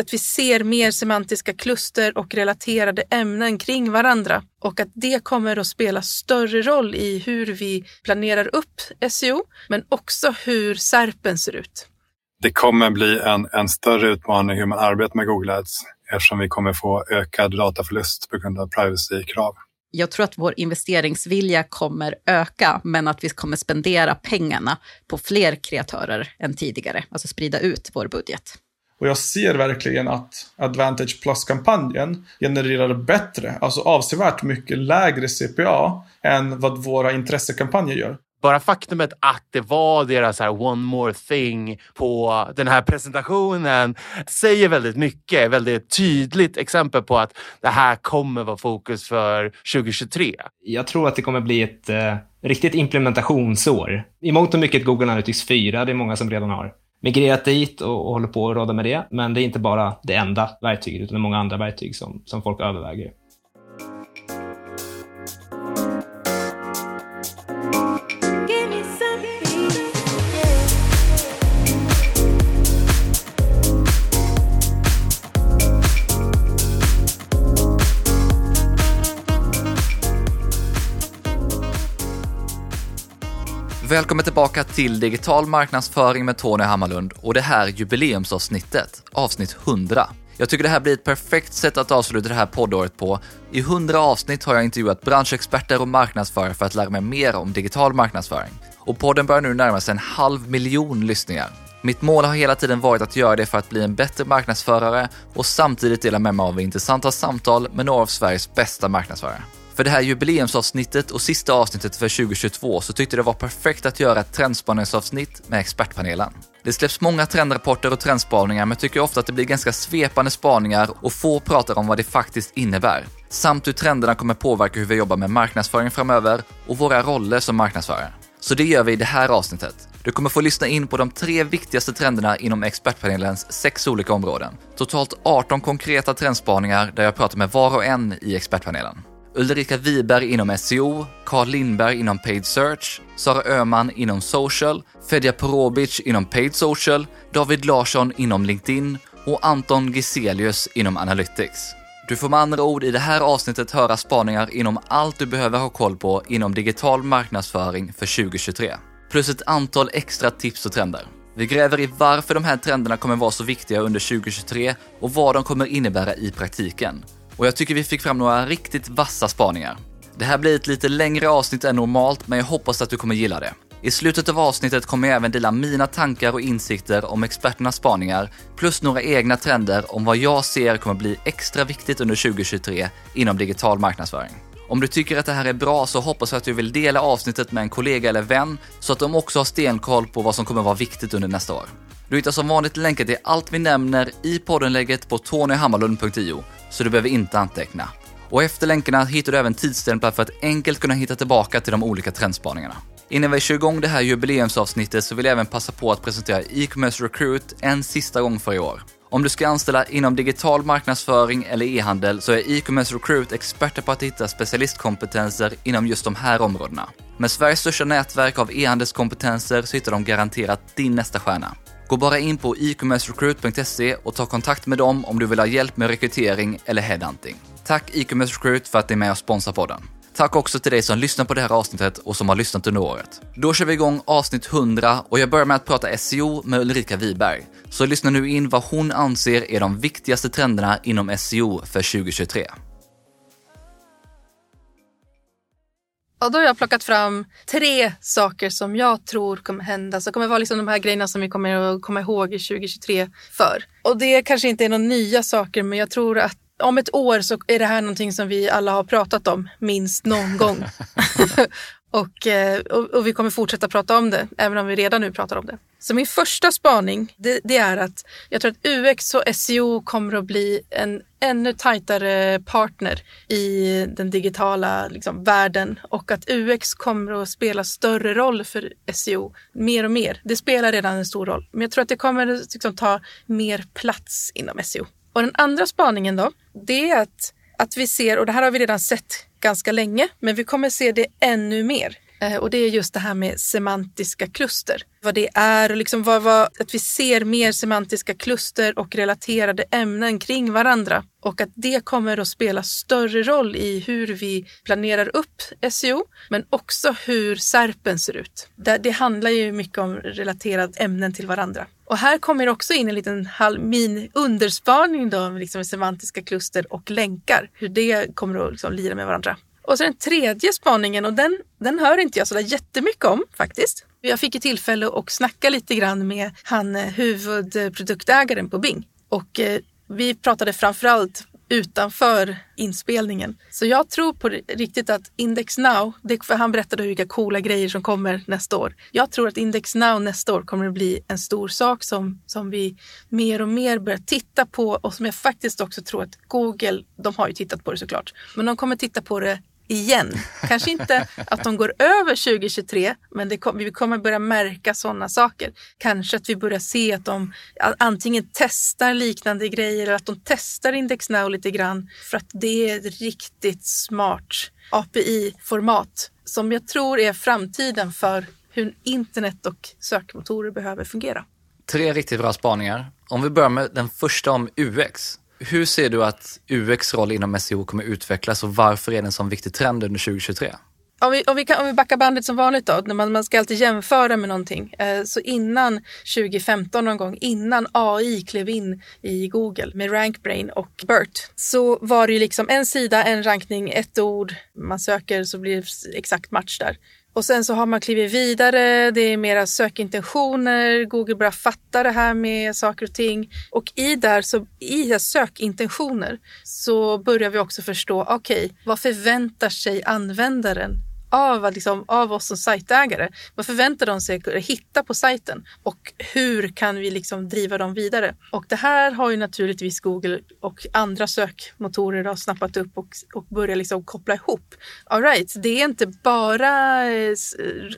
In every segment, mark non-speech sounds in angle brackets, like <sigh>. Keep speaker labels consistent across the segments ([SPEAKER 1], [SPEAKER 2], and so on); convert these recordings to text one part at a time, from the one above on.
[SPEAKER 1] att vi ser mer semantiska kluster och relaterade ämnen kring varandra och att det kommer att spela större roll i hur vi planerar upp SEO, men också hur SERPen ser ut.
[SPEAKER 2] Det kommer bli en, en större utmaning hur man arbetar med Google Ads eftersom vi kommer få ökad dataförlust på grund av privacy-krav.
[SPEAKER 3] Jag tror att vår investeringsvilja kommer öka, men att vi kommer spendera pengarna på fler kreatörer än tidigare, alltså sprida ut vår budget.
[SPEAKER 4] Och jag ser verkligen att Advantage Plus-kampanjen genererar bättre, alltså avsevärt mycket lägre CPA än vad våra intressekampanjer gör.
[SPEAKER 5] Bara faktumet att det var deras här one more thing på den här presentationen säger väldigt mycket. Väldigt tydligt exempel på att det här kommer vara fokus för 2023.
[SPEAKER 6] Jag tror att det kommer bli ett eh, riktigt implementationsår. I mångt och mycket Google Analytics 4, det är många som redan har migrerat dit och, och håller på att råda med det. Men det är inte bara det enda verktyget, utan det är många andra verktyg som, som folk överväger.
[SPEAKER 7] Välkommen tillbaka till Digital marknadsföring med Tony Hammarlund och det här jubileumsavsnittet, avsnitt 100. Jag tycker det här blir ett perfekt sätt att avsluta det här poddåret på. I 100 avsnitt har jag intervjuat branschexperter och marknadsförare för att lära mig mer om digital marknadsföring. Och podden börjar nu närma sig en halv miljon lyssningar. Mitt mål har hela tiden varit att göra det för att bli en bättre marknadsförare och samtidigt dela med mig av intressanta samtal med några av Sveriges bästa marknadsförare. För det här jubileumsavsnittet och sista avsnittet för 2022 så tyckte jag det var perfekt att göra ett trendspaningsavsnitt med expertpanelen. Det släpps många trendrapporter och trendspaningar men tycker ofta att det blir ganska svepande spaningar och få pratar om vad det faktiskt innebär. Samt hur trenderna kommer påverka hur vi jobbar med marknadsföring framöver och våra roller som marknadsförare. Så det gör vi i det här avsnittet. Du kommer få lyssna in på de tre viktigaste trenderna inom expertpanelens sex olika områden. Totalt 18 konkreta trendspaningar där jag pratar med var och en i expertpanelen. Ulrika Wiberg inom SEO, Carl Lindberg inom Paid Search, Sara Öhman inom Social, Fedja Porobic inom Paid Social, David Larsson inom LinkedIn och Anton Giselius inom Analytics. Du får med andra ord i det här avsnittet höra spaningar inom allt du behöver ha koll på inom digital marknadsföring för 2023. Plus ett antal extra tips och trender. Vi gräver i varför de här trenderna kommer vara så viktiga under 2023 och vad de kommer innebära i praktiken och jag tycker vi fick fram några riktigt vassa spaningar. Det här blir ett lite längre avsnitt än normalt, men jag hoppas att du kommer gilla det. I slutet av avsnittet kommer jag även dela mina tankar och insikter om experternas spaningar, plus några egna trender om vad jag ser kommer bli extra viktigt under 2023 inom digital marknadsföring. Om du tycker att det här är bra så hoppas jag att du vill dela avsnittet med en kollega eller vän så att de också har stenkoll på vad som kommer vara viktigt under nästa år. Du hittar som vanligt länkar till allt vi nämner i poddenlägget på tonyhammarlund.io så du behöver inte anteckna. Och efter länkarna hittar du även tidsstämplar för att enkelt kunna hitta tillbaka till de olika trendspaningarna. Innan vi kör igång det här jubileumsavsnittet så vill jag även passa på att presentera e-commerce recruit en sista gång för i år. Om du ska anställa inom digital marknadsföring eller e-handel så är e-commerce recruit experter på att hitta specialistkompetenser inom just de här områdena. Med Sveriges största nätverk av e-handelskompetenser så hittar de garanterat din nästa stjärna. Gå bara in på e-commercerecruit.se och ta kontakt med dem om du vill ha hjälp med rekrytering eller headhunting. Tack e-commerce recruit för att ni är med och sponsrar podden. Tack också till dig som lyssnar på det här avsnittet och som har lyssnat under året. Då kör vi igång avsnitt 100 och jag börjar med att prata SEO med Ulrika Wiberg. Så lyssna nu in vad hon anser är de viktigaste trenderna inom SEO för 2023.
[SPEAKER 1] Och då har jag plockat fram tre saker som jag tror kommer hända. Som kommer vara liksom de här grejerna som vi kommer att komma ihåg i 2023 för. Och det kanske inte är några nya saker men jag tror att om ett år så är det här någonting som vi alla har pratat om minst någon gång. <laughs> <laughs> och, eh, och, och, vi kommer fortsätta prata om det, även om vi redan nu pratar om det. Så min första spaning, det, det, är att jag tror att UX och SEO kommer att bli en ännu tajtare partner i den digitala liksom, världen och att UX kommer att spela större roll för SEO mer och mer. Det spelar redan en stor roll, men jag tror att det kommer att liksom, ta mer plats inom SEO. Och den andra spaningen då, det är att, att vi ser, och det här har vi redan sett ganska länge, men vi kommer se det ännu mer. Eh, och det är just det här med semantiska kluster. Vad det är och liksom vad, vad, att vi ser mer semantiska kluster och relaterade ämnen kring varandra. Och att det kommer att spela större roll i hur vi planerar upp SEO, men också hur SERPen ser ut. Det, det handlar ju mycket om relaterade ämnen till varandra. Och här kommer också in en liten halv min underspaning då, liksom semantiska kluster och länkar. Hur det kommer att liksom lira med varandra. Och så den tredje spaningen och den, den hör inte jag sådär jättemycket om faktiskt. Jag fick ju tillfälle att snacka lite grann med han eh, huvudproduktägaren på Bing. Och eh, vi pratade framförallt utanför inspelningen. Så jag tror på riktigt att Index Now, det, för han berättade vilka coola grejer som kommer nästa år. Jag tror att Index Now nästa år kommer att bli en stor sak som, som vi mer och mer börjar titta på och som jag faktiskt också tror att Google, de har ju tittat på det såklart, men de kommer titta på det igen. Kanske inte att de går över 2023, men det kom, vi kommer börja märka sådana saker. Kanske att vi börjar se att de antingen testar liknande grejer eller att de testar Index Now lite grann för att det är ett riktigt smart API-format som jag tror är framtiden för hur internet och sökmotorer behöver fungera.
[SPEAKER 7] Tre riktigt bra spaningar. Om vi börjar med den första om UX. Hur ser du att UX roll inom SEO kommer utvecklas och varför är det en sån viktig trend under 2023?
[SPEAKER 1] Om vi, om, vi kan, om vi backar bandet som vanligt då, när man, man ska alltid jämföra med någonting. Eh, så innan 2015 någon gång, innan AI klev in i Google med RankBrain och BERT, så var det ju liksom en sida, en rankning, ett ord, man söker så blir det exakt match där. Och sen så har man klivit vidare, det är mera sökintentioner, Google börjar fatta det här med saker och ting. Och i där, så, i sökintentioner så börjar vi också förstå, okej, okay, vad förväntar sig användaren av, liksom, av oss som sajtägare. Vad förväntar de sig att hitta på sajten och hur kan vi liksom driva dem vidare? Och det här har ju naturligtvis Google och andra sökmotorer då snappat upp och, och börjat liksom koppla ihop. All right, det är inte bara eh,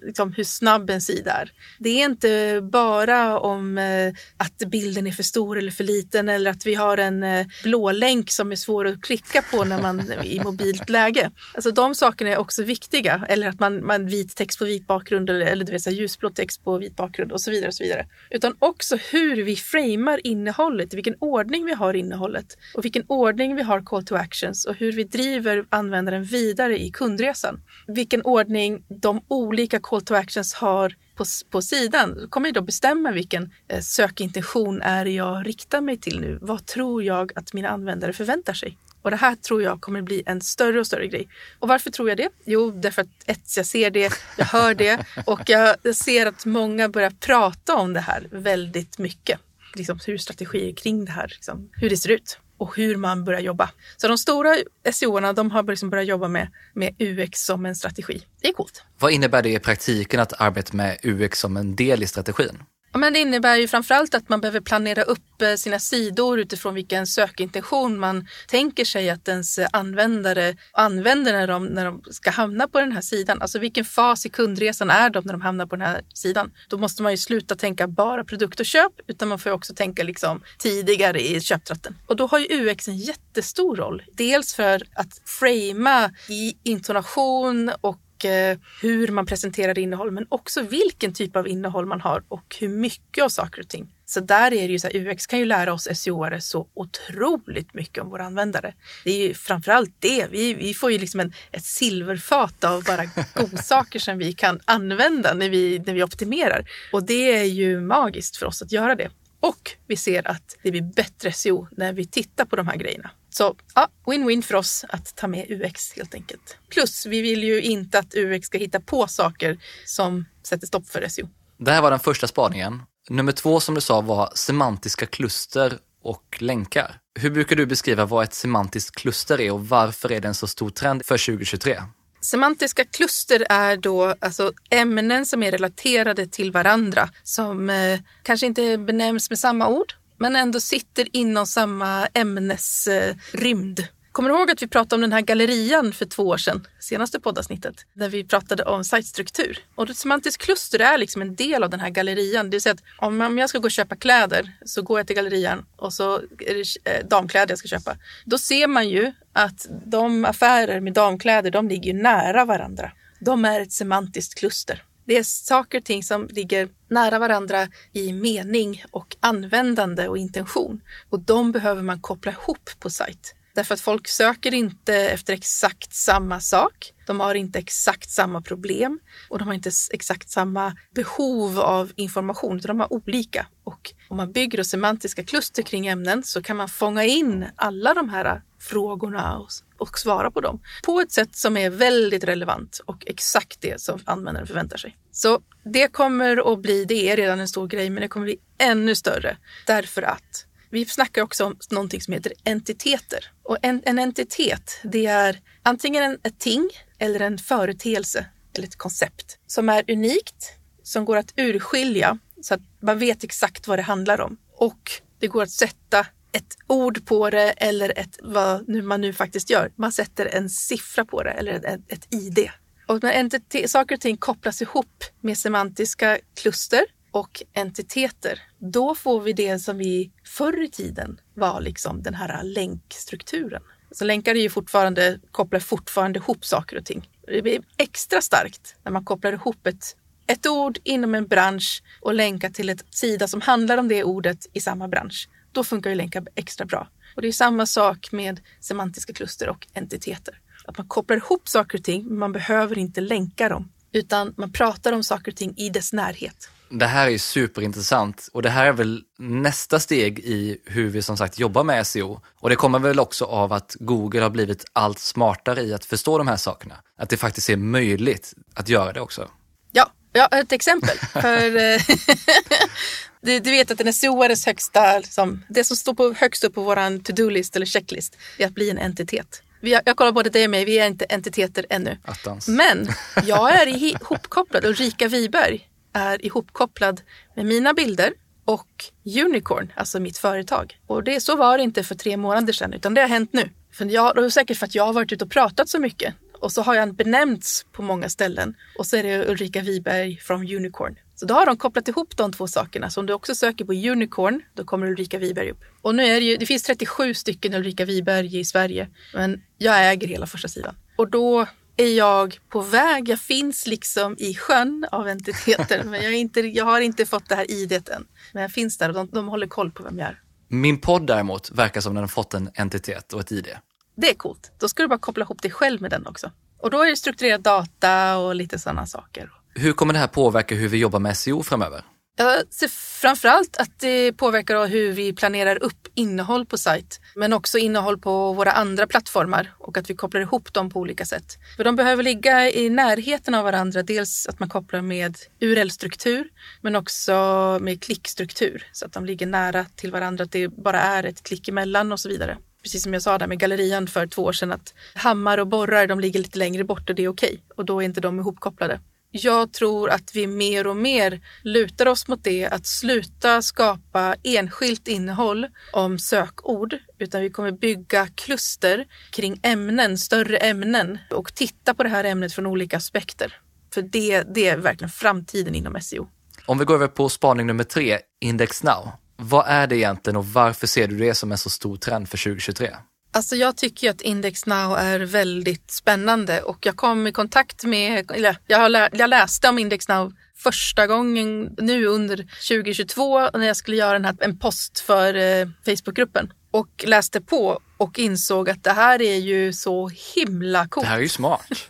[SPEAKER 1] liksom, hur snabb en sida är. Det är inte bara om eh, att bilden är för stor eller för liten eller att vi har en eh, blå länk som är svår att klicka på när man i mobilt läge. Alltså de sakerna är också viktiga eller att man, man vit text på vit bakgrund eller, eller du vet, så ljusblå text på vit bakgrund och så vidare. och så vidare. Utan också hur vi framar innehållet, i vilken ordning vi har innehållet och vilken ordning vi har call to actions och hur vi driver användaren vidare i kundresan. Vilken ordning de olika call to actions har på, på sidan. Kommer jag då bestämma vilken eh, sökintention är jag riktar mig till nu. Vad tror jag att mina användare förväntar sig? Och det här tror jag kommer bli en större och större grej. Och varför tror jag det? Jo, därför att ett, jag ser det, jag hör det och jag ser att många börjar prata om det här väldigt mycket. Liksom hur strategier kring det här, liksom, hur det ser ut och hur man börjar jobba. Så de stora SEO-erna de har liksom börjat jobba med, med UX som en strategi. Det är coolt.
[SPEAKER 7] Vad innebär det i praktiken att arbeta med UX som en del i strategin?
[SPEAKER 1] Men det innebär ju framförallt att man behöver planera upp eh, sina sidor utifrån vilken sökintention man tänker sig att ens användare använder när de, när de ska hamna på den här sidan. Alltså vilken fas i kundresan är de när de hamnar på den här sidan? Då måste man ju sluta tänka bara produkt och köp utan man får också tänka liksom tidigare i köptratten. Och då har ju UX en jättestor roll. Dels för att framea i intonation och Eh, hur man presenterar innehåll men också vilken typ av innehåll man har och hur mycket av saker och ting. Så där är det ju så här, UX kan ju lära oss SEO-are så otroligt mycket om våra användare. Det är ju framförallt det. Vi, vi får ju liksom en, ett silverfat av bara <laughs> godsaker som vi kan använda när vi, när vi optimerar. Och det är ju magiskt för oss att göra det. Och vi ser att det blir bättre SEO när vi tittar på de här grejerna. Så ja, win-win för oss att ta med UX helt enkelt. Plus, vi vill ju inte att UX ska hitta på saker som sätter stopp för SEO.
[SPEAKER 7] Det här var den första spaningen. Nummer två som du sa var semantiska kluster och länkar. Hur brukar du beskriva vad ett semantiskt kluster är och varför är det en så stor trend för 2023?
[SPEAKER 1] Semantiska kluster är då alltså ämnen som är relaterade till varandra som eh, kanske inte benämns med samma ord men ändå sitter inom samma ämnesrymd. Kommer du ihåg att vi pratade om den här gallerian för två år sedan, senaste poddavsnittet, där vi pratade om sajtstruktur. Och ett semantiskt kluster är liksom en del av den här gallerian. Det vill säga att om jag ska gå och köpa kläder så går jag till gallerian och så är det eh, damkläder jag ska köpa. Då ser man ju att de affärer med damkläder, de ligger nära varandra. de är ett semantiskt kluster. Det är saker och ting som ligger nära varandra i mening och användande och intention. Och de behöver man koppla ihop på sajt. Därför att folk söker inte efter exakt samma sak. De har inte exakt samma problem och de har inte exakt samma behov av information, utan de har olika. Och om man bygger semantiska kluster kring ämnen så kan man fånga in alla de här frågorna och, och svara på dem på ett sätt som är väldigt relevant och exakt det som användaren förväntar sig. Så det kommer att bli, det är redan en stor grej, men det kommer bli ännu större därför att vi snackar också om någonting som heter entiteter. Och en, en entitet, det är antingen en, ett ting eller en företeelse eller ett koncept som är unikt, som går att urskilja så att man vet exakt vad det handlar om. Och det går att sätta ett ord på det eller ett, vad nu man nu faktiskt gör. Man sätter en siffra på det eller ett, ett ID. Och när entitet, saker och ting kopplas ihop med semantiska kluster och entiteter, då får vi det som vi förr i tiden var liksom den här länkstrukturen. Så länkar är ju fortfarande, kopplar fortfarande ihop saker och ting. Det blir extra starkt när man kopplar ihop ett, ett ord inom en bransch och länkar till ett sida som handlar om det ordet i samma bransch. Då funkar ju länkar extra bra. Och det är samma sak med semantiska kluster och entiteter. Att man kopplar ihop saker och ting, men man behöver inte länka dem, utan man pratar om saker och ting i dess närhet.
[SPEAKER 7] Det här är superintressant och det här är väl nästa steg i hur vi som sagt jobbar med SEO. Och det kommer väl också av att Google har blivit allt smartare i att förstå de här sakerna. Att det faktiskt är möjligt att göra det också.
[SPEAKER 1] Ja, ja ett exempel. <laughs> För eh, <laughs> du, du, vet att den SEOares högsta, liksom, det som står på, högst upp på vår to-do-list eller checklist är att bli en entitet. Vi, jag kollar både dig och mig, vi är inte entiteter ännu.
[SPEAKER 7] Attans.
[SPEAKER 1] Men <laughs> jag är ihopkopplad och Rika Wiberg är ihopkopplad med mina bilder och Unicorn, alltså mitt företag. Och det, så var det inte för tre månader sedan, utan det har hänt nu. För jag, det är säkert för att jag har varit ute och pratat så mycket. Och så har jag benämnts på många ställen. Och så är det Ulrika Wiberg från Unicorn. Så då har de kopplat ihop de två sakerna. Så om du också söker på Unicorn, då kommer Ulrika Wiberg upp. Och nu är det ju, det finns 37 stycken Ulrika Wiberg i Sverige. Men jag äger hela första sidan. Och då är jag på väg. Jag finns liksom i sjön av entiteter, <laughs> men jag, inte, jag har inte fått det här idet än. Men jag finns där och de, de håller koll på vem jag är.
[SPEAKER 7] Min podd däremot verkar som den har fått en entitet och ett ID.
[SPEAKER 1] Det är coolt. Då ska du bara koppla ihop dig själv med den också. Och då är det strukturerad data och lite sådana saker.
[SPEAKER 7] Hur kommer det här påverka hur vi jobbar med SEO framöver?
[SPEAKER 1] Jag ser framförallt att det påverkar hur vi planerar upp innehåll på sajt, men också innehåll på våra andra plattformar och att vi kopplar ihop dem på olika sätt. För de behöver ligga i närheten av varandra. Dels att man kopplar med URL-struktur, men också med klickstruktur så att de ligger nära till varandra, att det bara är ett klick emellan och så vidare. Precis som jag sa där med gallerian för två år sedan att hammar och borrar, de ligger lite längre bort och det är okej och då är inte de ihopkopplade jag tror att vi mer och mer lutar oss mot det, att sluta skapa enskilt innehåll om sökord, utan vi kommer bygga kluster kring ämnen, större ämnen och titta på det här ämnet från olika aspekter. För det, det är verkligen framtiden inom SEO.
[SPEAKER 7] Om vi går över på spaning nummer tre, Index Now. Vad är det egentligen och varför ser du det som en så stor trend för 2023?
[SPEAKER 1] Alltså jag tycker att Index Now är väldigt spännande och jag kom i kontakt med, eller jag, lä, jag läste om Index Now första gången nu under 2022 när jag skulle göra en, här, en post för eh, Facebookgruppen och läste på och insåg att det här är ju så himla coolt.
[SPEAKER 7] Det här är ju smart. <laughs> <laughs>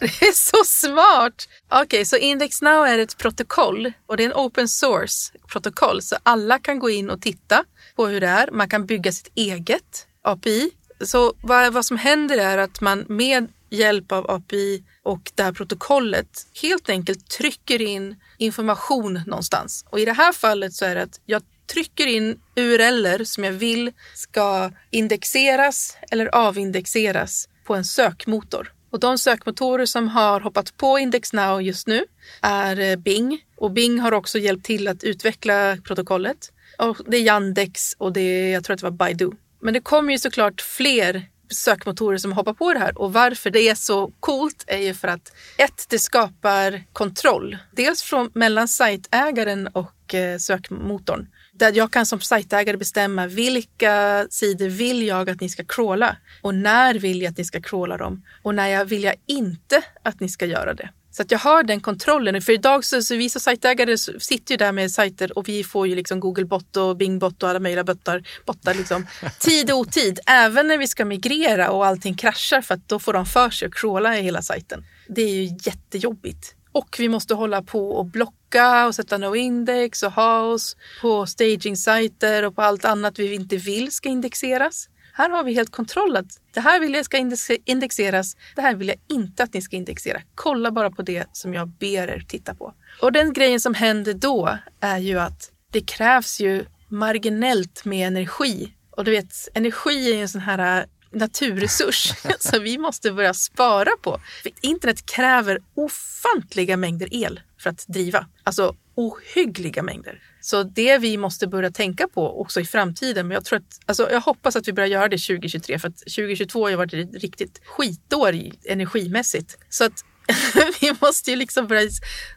[SPEAKER 1] det är så smart! Okej, okay, så Index Now är ett protokoll och det är en open source protokoll så alla kan gå in och titta på hur det är. Man kan bygga sitt eget API. Så vad, vad som händer är att man med hjälp av API och det här protokollet helt enkelt trycker in information någonstans. Och i det här fallet så är det att jag trycker in URLer som jag vill ska indexeras eller avindexeras på en sökmotor. Och de sökmotorer som har hoppat på IndexNow just nu är eh, Bing och Bing har också hjälpt till att utveckla protokollet. Och det är Yandex och det är, jag tror att det var Baidu. Men det kommer ju såklart fler sökmotorer som hoppar på det här och varför det är så coolt är ju för att ett, det skapar kontroll. Dels från, mellan sajtägaren och eh, sökmotorn. Där jag kan som sajtägare bestämma vilka sidor vill jag att ni ska crawla och när vill jag att ni ska crawla dem och när jag vill jag inte att ni ska göra det. Så att jag har den kontrollen. För idag så, så vi som sajtägare sitter ju där med sajter och vi får ju liksom Googlebot och Bingbot och alla möjliga bottar, bottar liksom. <laughs> tid och otid. Även när vi ska migrera och allting kraschar för att då får de för sig att crawla i hela sajten. Det är ju jättejobbigt. Och vi måste hålla på och blocka och sätta no index och ha oss på staging-sajter och på allt annat vi inte vill ska indexeras. Här har vi helt kontroll att det här vill jag ska indexeras. Det här vill jag inte att ni ska indexera. Kolla bara på det som jag ber er titta på. Och den grejen som händer då är ju att det krävs ju marginellt med energi. Och du vet, energi är ju en sån här äh, naturresurs <laughs> som vi måste börja spara på. För internet kräver ofantliga mängder el för att driva. Alltså ohyggliga mängder. Så det vi måste börja tänka på också i framtiden. Men jag, tror att, alltså jag hoppas att vi börjar göra det 2023 för att 2022 har varit ett riktigt skitår energimässigt. Så att <laughs> vi måste ju liksom börja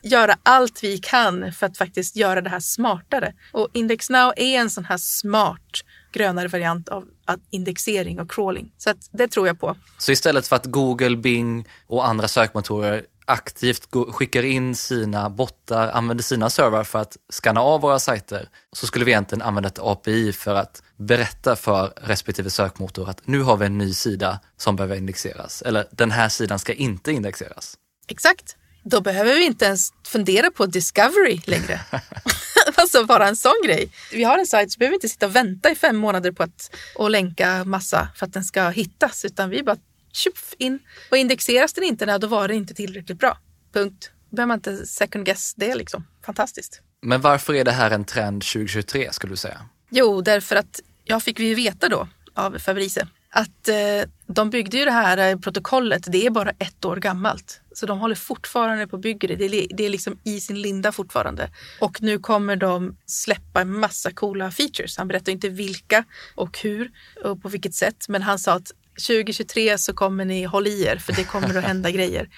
[SPEAKER 1] göra allt vi kan för att faktiskt göra det här smartare. Och Index Now är en sån här smart grönare variant av indexering och crawling. Så att det tror jag på.
[SPEAKER 7] Så istället för att Google, Bing och andra sökmotorer aktivt skickar in sina bottar, använder sina servrar för att skanna av våra sajter, så skulle vi egentligen använda ett API för att berätta för respektive sökmotor att nu har vi en ny sida som behöver indexeras. Eller den här sidan ska inte indexeras.
[SPEAKER 1] Exakt. Då behöver vi inte ens fundera på discovery längre. <laughs> alltså bara en sån grej. Vi har en sajt så behöver vi inte sitta och vänta i fem månader på att och länka massa för att den ska hittas, utan vi bara tjuff in. Och indexeras den inte, då var det inte tillräckligt bra. Punkt. Då behöver man inte second guess det liksom. Fantastiskt.
[SPEAKER 7] Men varför är det här en trend 2023 skulle du säga?
[SPEAKER 1] Jo, därför att jag fick vi veta då av Fabrice att eh, de byggde ju det här eh, protokollet, det är bara ett år gammalt. Så de håller fortfarande på att bygga det. Det är, det är liksom i sin linda fortfarande. Och nu kommer de släppa en massa coola features. Han berättar inte vilka och hur och på vilket sätt. Men han sa att 2023 så kommer ni hålla i er för det kommer att hända grejer.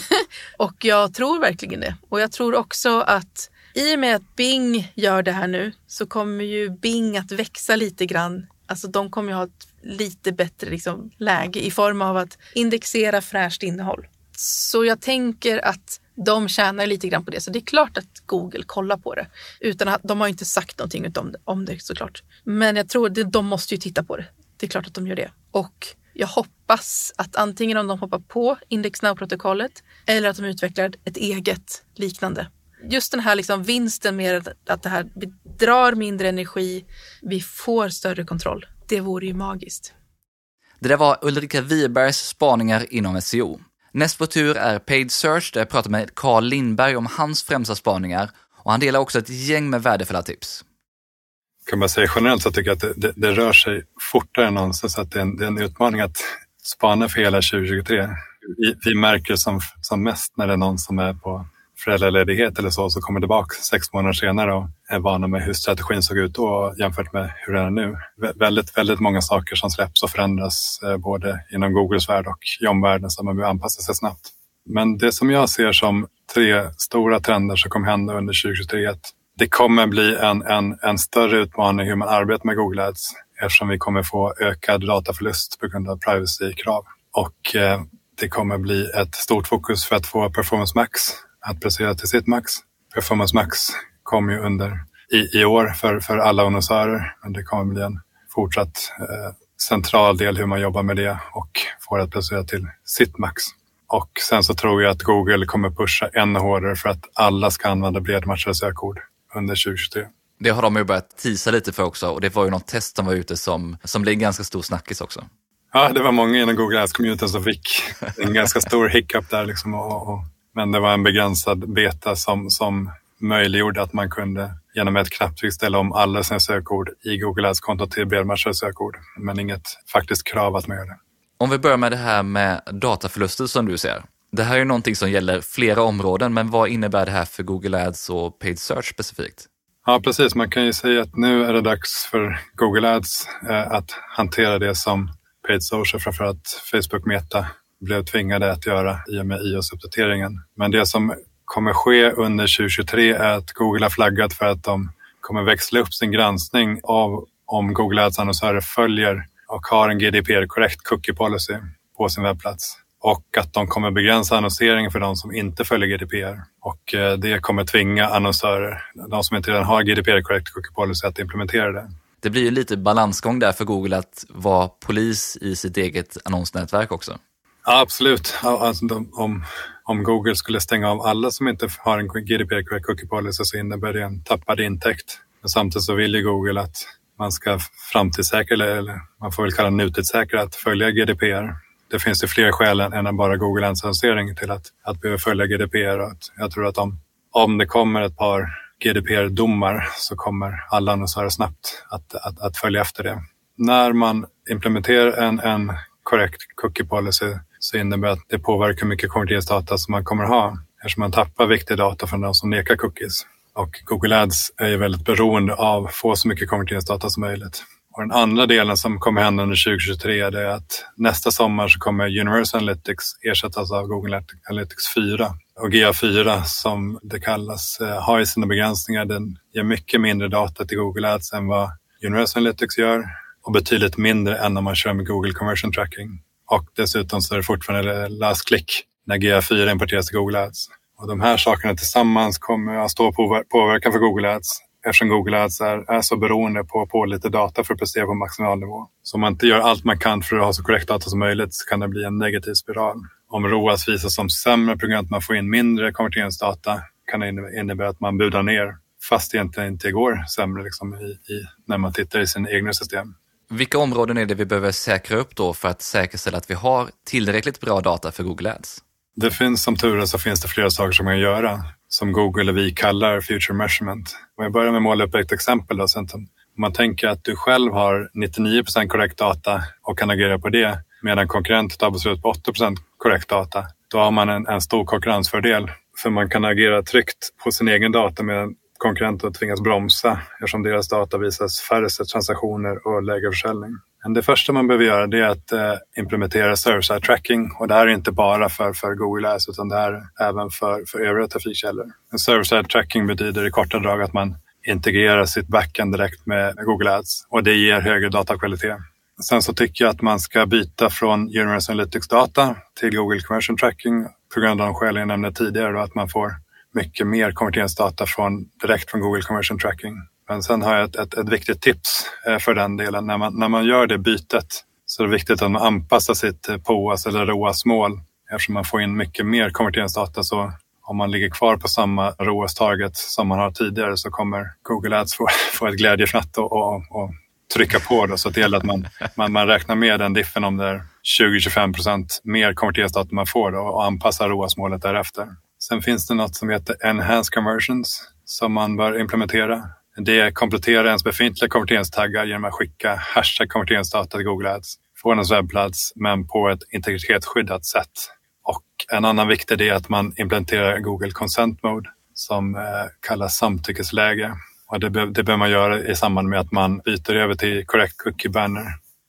[SPEAKER 1] <laughs> och jag tror verkligen det. Och jag tror också att i och med att Bing gör det här nu så kommer ju Bing att växa lite grann. Alltså de kommer ju ha ett lite bättre liksom, läge i form av att indexera fräscht innehåll. Så jag tänker att de tjänar lite grann på det. Så det är klart att Google kollar på det. Utan att, de har inte sagt någonting om det, om det såklart. Men jag tror att de måste ju titta på det. Det är klart att de gör det. Och jag hoppas att antingen om de hoppar på Index Now-protokollet eller att de utvecklar ett eget liknande. Just den här liksom vinsten med att det här drar mindre energi, vi får större kontroll. Det vore ju magiskt.
[SPEAKER 7] Det där var Ulrika Wibergs spaningar inom SEO. Näst på tur är Paid Search där jag pratar med Carl Lindberg om hans främsta spaningar och han delar också ett gäng med värdefulla tips
[SPEAKER 2] kan bara säga generellt så tycker jag att det, det, det, rör sig fortare än någonsin så att det är, en, det är en utmaning att spana för hela 2023. Vi, vi märker som, som mest när det är någon som är på föräldraledighet eller så, så kommer tillbaka sex månader senare och är vana med hur strategin såg ut då jämfört med hur det är nu. Vä väldigt, väldigt många saker som släpps och förändras eh, både inom Googles värld och i omvärlden så man behöver anpassa sig snabbt. Men det som jag ser som tre stora trender som kommer hända under 2023 det kommer bli en, en, en större utmaning hur man arbetar med Google Ads eftersom vi kommer få ökad dataförlust på grund av privacy-krav. Och eh, det kommer bli ett stort fokus för att få Performance Max att prestera till sitt max. Performance Max kommer ju under i, i år för, för alla annonsörer, men det kommer bli en fortsatt eh, central del hur man jobbar med det och får det att prestera till sitt max. Och sen så tror jag att Google kommer pusha ännu hårdare för att alla ska använda bredmatchade sökord under 2023.
[SPEAKER 7] Det har de ju börjat tisa lite för också och det var ju något test som var ute som, som blev ganska stor snackis också.
[SPEAKER 2] Ja, det var många inom Google Ads-communityn som fick en ganska stor hiccup där. Liksom och, och, men det var en begränsad beta som, som möjliggjorde att man kunde genom ett knapptryck ställa om alla sina sökord i Google Ads-konto till bredmatchade sökord. Men inget faktiskt krav att man gör det.
[SPEAKER 7] Om vi börjar med det här med dataförluster som du ser. Det här är någonting som gäller flera områden, men vad innebär det här för Google Ads och Paid Search specifikt?
[SPEAKER 2] Ja, precis. Man kan ju säga att nu är det dags för Google Ads eh, att hantera det som Paid Social, framförallt Facebook Meta, blev tvingade att göra i och med iOS-uppdateringen. Men det som kommer ske under 2023 är att Google har flaggat för att de kommer växla upp sin granskning av om Google Ads-annonsörer följer och har en GDPR-korrekt cookie policy på sin webbplats och att de kommer begränsa annonseringen för de som inte följer GDPR. Och eh, det kommer tvinga annonsörer, de som inte redan har GDPR-korrekt cookie policy, att implementera det.
[SPEAKER 7] Det blir ju lite balansgång där för Google att vara polis i sitt eget annonsnätverk också.
[SPEAKER 2] Ja, absolut. Alltså, de, om, om Google skulle stänga av alla som inte har en GDPR-korrekt cookie policy så innebär det en tappad intäkt. Men samtidigt så vill ju Google att man ska framtidssäkra, eller man får väl kalla nutidssäkra, att följa GDPR. Det finns ju fler skäl än bara Google ADS-annonsering till att, att behöva följa GDPR. Att jag tror att om, om det kommer ett par GDPR-domar så kommer alla annonsörer snabbt att, att, att följa efter det. När man implementerar en, en korrekt cookie policy så innebär det att det påverkar hur mycket konverteringsdata som man kommer att ha eftersom man tappar viktig data från de som nekar cookies. Och Google Ads är ju väldigt beroende av att få så mycket konverteringsdata som möjligt. Och den andra delen som kommer hända under 2023 är att nästa sommar så kommer Universal Analytics ersättas av Google Analytics 4. Och GA4 som det kallas eh, har ju sina begränsningar. Den ger mycket mindre data till Google Ads än vad Universal Analytics gör och betydligt mindre än om man kör med Google Conversion Tracking. Och dessutom så är det fortfarande last click när GA4 importeras till Google Ads. Och de här sakerna tillsammans kommer att stå på påverkan för Google Ads eftersom Google Ads är, är så beroende på, på lite data för att prestera på maximal nivå. Så om man inte gör allt man kan för att ha så korrekt data som möjligt så kan det bli en negativ spiral. Om ROAS visas som sämre på grund av att man får in mindre konverteringsdata kan det innebära att man budar ner fast det egentligen inte går sämre liksom i, i, när man tittar i sin egna system.
[SPEAKER 7] Vilka områden är det vi behöver säkra upp då för att säkerställa att vi har tillräckligt bra data för Google Ads?
[SPEAKER 2] Det finns som tur är så finns det flera saker som man kan göra som Google och vi kallar future measurement. Om jag börjar med att måla upp ett exempel. Då, så om man tänker att du själv har 99% korrekt data och kan agera på det medan konkurrenten har beslut på 80% korrekt data. Då har man en, en stor konkurrensfördel för man kan agera tryggt på sin egen data medan konkurrenter tvingas bromsa eftersom deras data visas färre transaktioner och lägre försäljning. Det första man behöver göra är att eh, implementera server-side tracking och det här är inte bara för, för Google Ads utan det här är även för, för övriga trafikkällor. server-side tracking betyder i korta drag att man integrerar sitt backend direkt med Google Ads och det ger högre datakvalitet. Sen så tycker jag att man ska byta från Universal Analytics data till Google Conversion Tracking på grund av de skäl jag nämnde tidigare, då, att man får mycket mer konverteringsdata från, direkt från Google Conversion Tracking. Men sen har jag ett, ett, ett viktigt tips eh, för den delen. När man, när man gör det bytet så är det viktigt att man anpassar sitt eh, POAS eller ROAS-mål eftersom man får in mycket mer konverteringsdata. Så om man ligger kvar på samma ROAS-target som man har tidigare så kommer Google Ads få, <laughs> få ett glädjefnatt och, och, och trycka på. Då, så det gäller att man, man, man räknar med den diffen om det är 20-25 procent mer konverteringsdata man får då, och anpassar ROAS-målet därefter. Sen finns det något som heter Enhanced Conversions som man bör implementera. Det kompletterar ens befintliga konverteringstaggar genom att skicka hashtag konverteringsdata till Google Ads från ens webbplats men på ett integritetsskyddat sätt. Och en annan viktig del är att man implementerar Google Consent Mode som eh, kallas samtyckesläge. Och det, be det behöver man göra i samband med att man byter över till Correct Cookie Banner.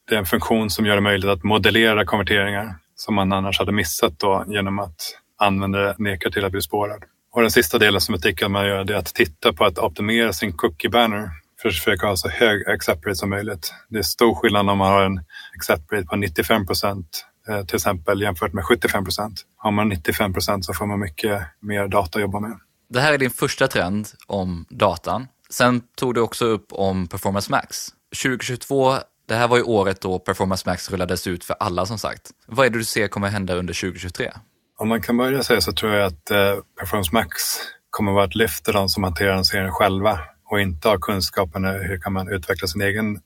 [SPEAKER 2] Det är en funktion som gör det möjligt att modellera konverteringar som man annars hade missat då genom att användare nekar till att bli spårad. Och den sista delen som jag tycker man gör det är att titta på att optimera sin cookie banner för att försöka ha så hög accept rate som möjligt. Det är stor skillnad om man har en accept rate på 95 procent eh, till exempel jämfört med 75 procent. Har man 95 procent så får man mycket mer data att jobba med.
[SPEAKER 7] Det här är din första trend om datan. Sen tog du också upp om Performance Max. 2022, det här var ju året då Performance Max rullades ut för alla som sagt. Vad är det du ser kommer hända under 2023?
[SPEAKER 2] Om man kan börja säga så tror jag att eh, Performance Max kommer att vara ett lyft för de som hanterar annonseringen själva och inte har kunskapen hur kan man utveckla sin egen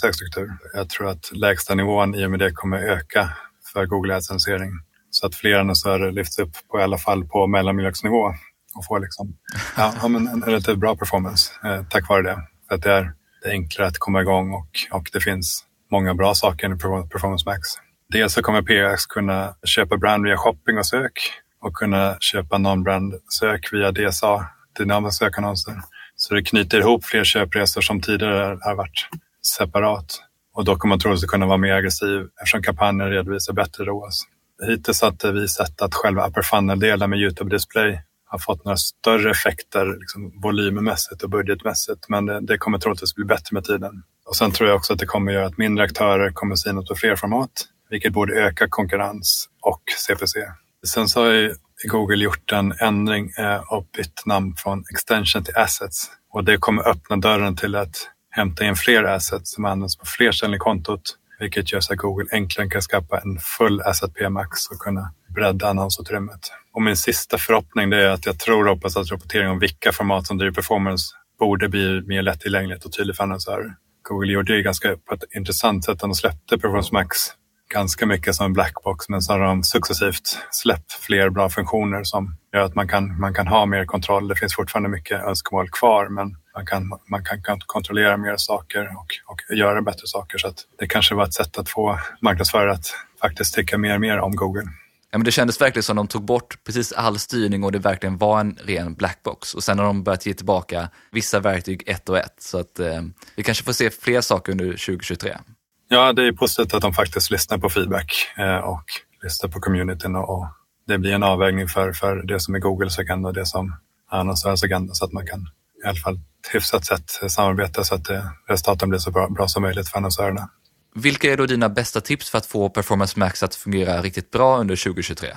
[SPEAKER 2] sökstruktur. Jag tror att lägsta nivån i och med det kommer öka för Google Ads-annonsering så att fler annonsörer lyfts upp på i alla fall på mellanmjölksnivå och får liksom, ja, en, en relativt bra performance eh, tack vare det. För att det är, det är enklare att komma igång och, och det finns många bra saker i Performance Max. Dels så kommer PX kunna köpa brand via shopping och sök och kunna köpa non-brand sök via DSA, dynamiska sökannonser. Så det knyter ihop fler köpresor som tidigare har varit separat. Och då kommer man troligtvis kunna vara mer aggressiv eftersom kampanjen redovisar bättre ROAS. Hittills har vi sett att själva upper funnel-delen med Youtube Display har fått några större effekter liksom, volymmässigt och budgetmässigt. Men det, det kommer troligtvis bli bättre med tiden. Och sen tror jag också att det kommer göra att mindre aktörer kommer synas på fler format, vilket borde öka konkurrens och CPC. Sen så har ju Google gjort en ändring eh, och bytt namn från extension till assets. Och det kommer öppna dörren till att hämta in fler assets som används på fler ställen i kontot, vilket gör så att Google enklare kan skapa en full asset PMAX och kunna bredda annonsutrymmet. Och min sista förhoppning är att jag tror och hoppas att rapportering om vilka format som driver performance borde bli mer lättillgängligt och tydligt för annonsörer. Google gjorde det ganska på ett intressant sätt när de släppte Performance Max ganska mycket som en blackbox men så har de successivt släppt fler bra funktioner som gör att man kan, man kan ha mer kontroll. Det finns fortfarande mycket önskemål kvar men man kan, man kan, kontrollera mer saker och, och göra bättre saker. Så att det kanske var ett sätt att få marknadsförare att faktiskt tycka mer och mer om Google.
[SPEAKER 7] Ja, men det kändes verkligen som de tog bort precis all styrning och det verkligen var en ren blackbox. Och sen har de börjat ge tillbaka vissa verktyg ett och ett. Så att eh, vi kanske får se fler saker under 2023.
[SPEAKER 2] Ja, det är positivt att de faktiskt lyssnar på feedback eh, och lyssnar på communityn och, det blir en avvägning för, för det som är Googles agenda och det som är annonsörens agenda så att man kan i alla fall hyfsat sätt samarbeta så att eh, resultaten blir så bra, bra som möjligt för annonsörerna.
[SPEAKER 7] Vilka är då dina bästa tips för att få Performance Max att fungera riktigt bra under 2023?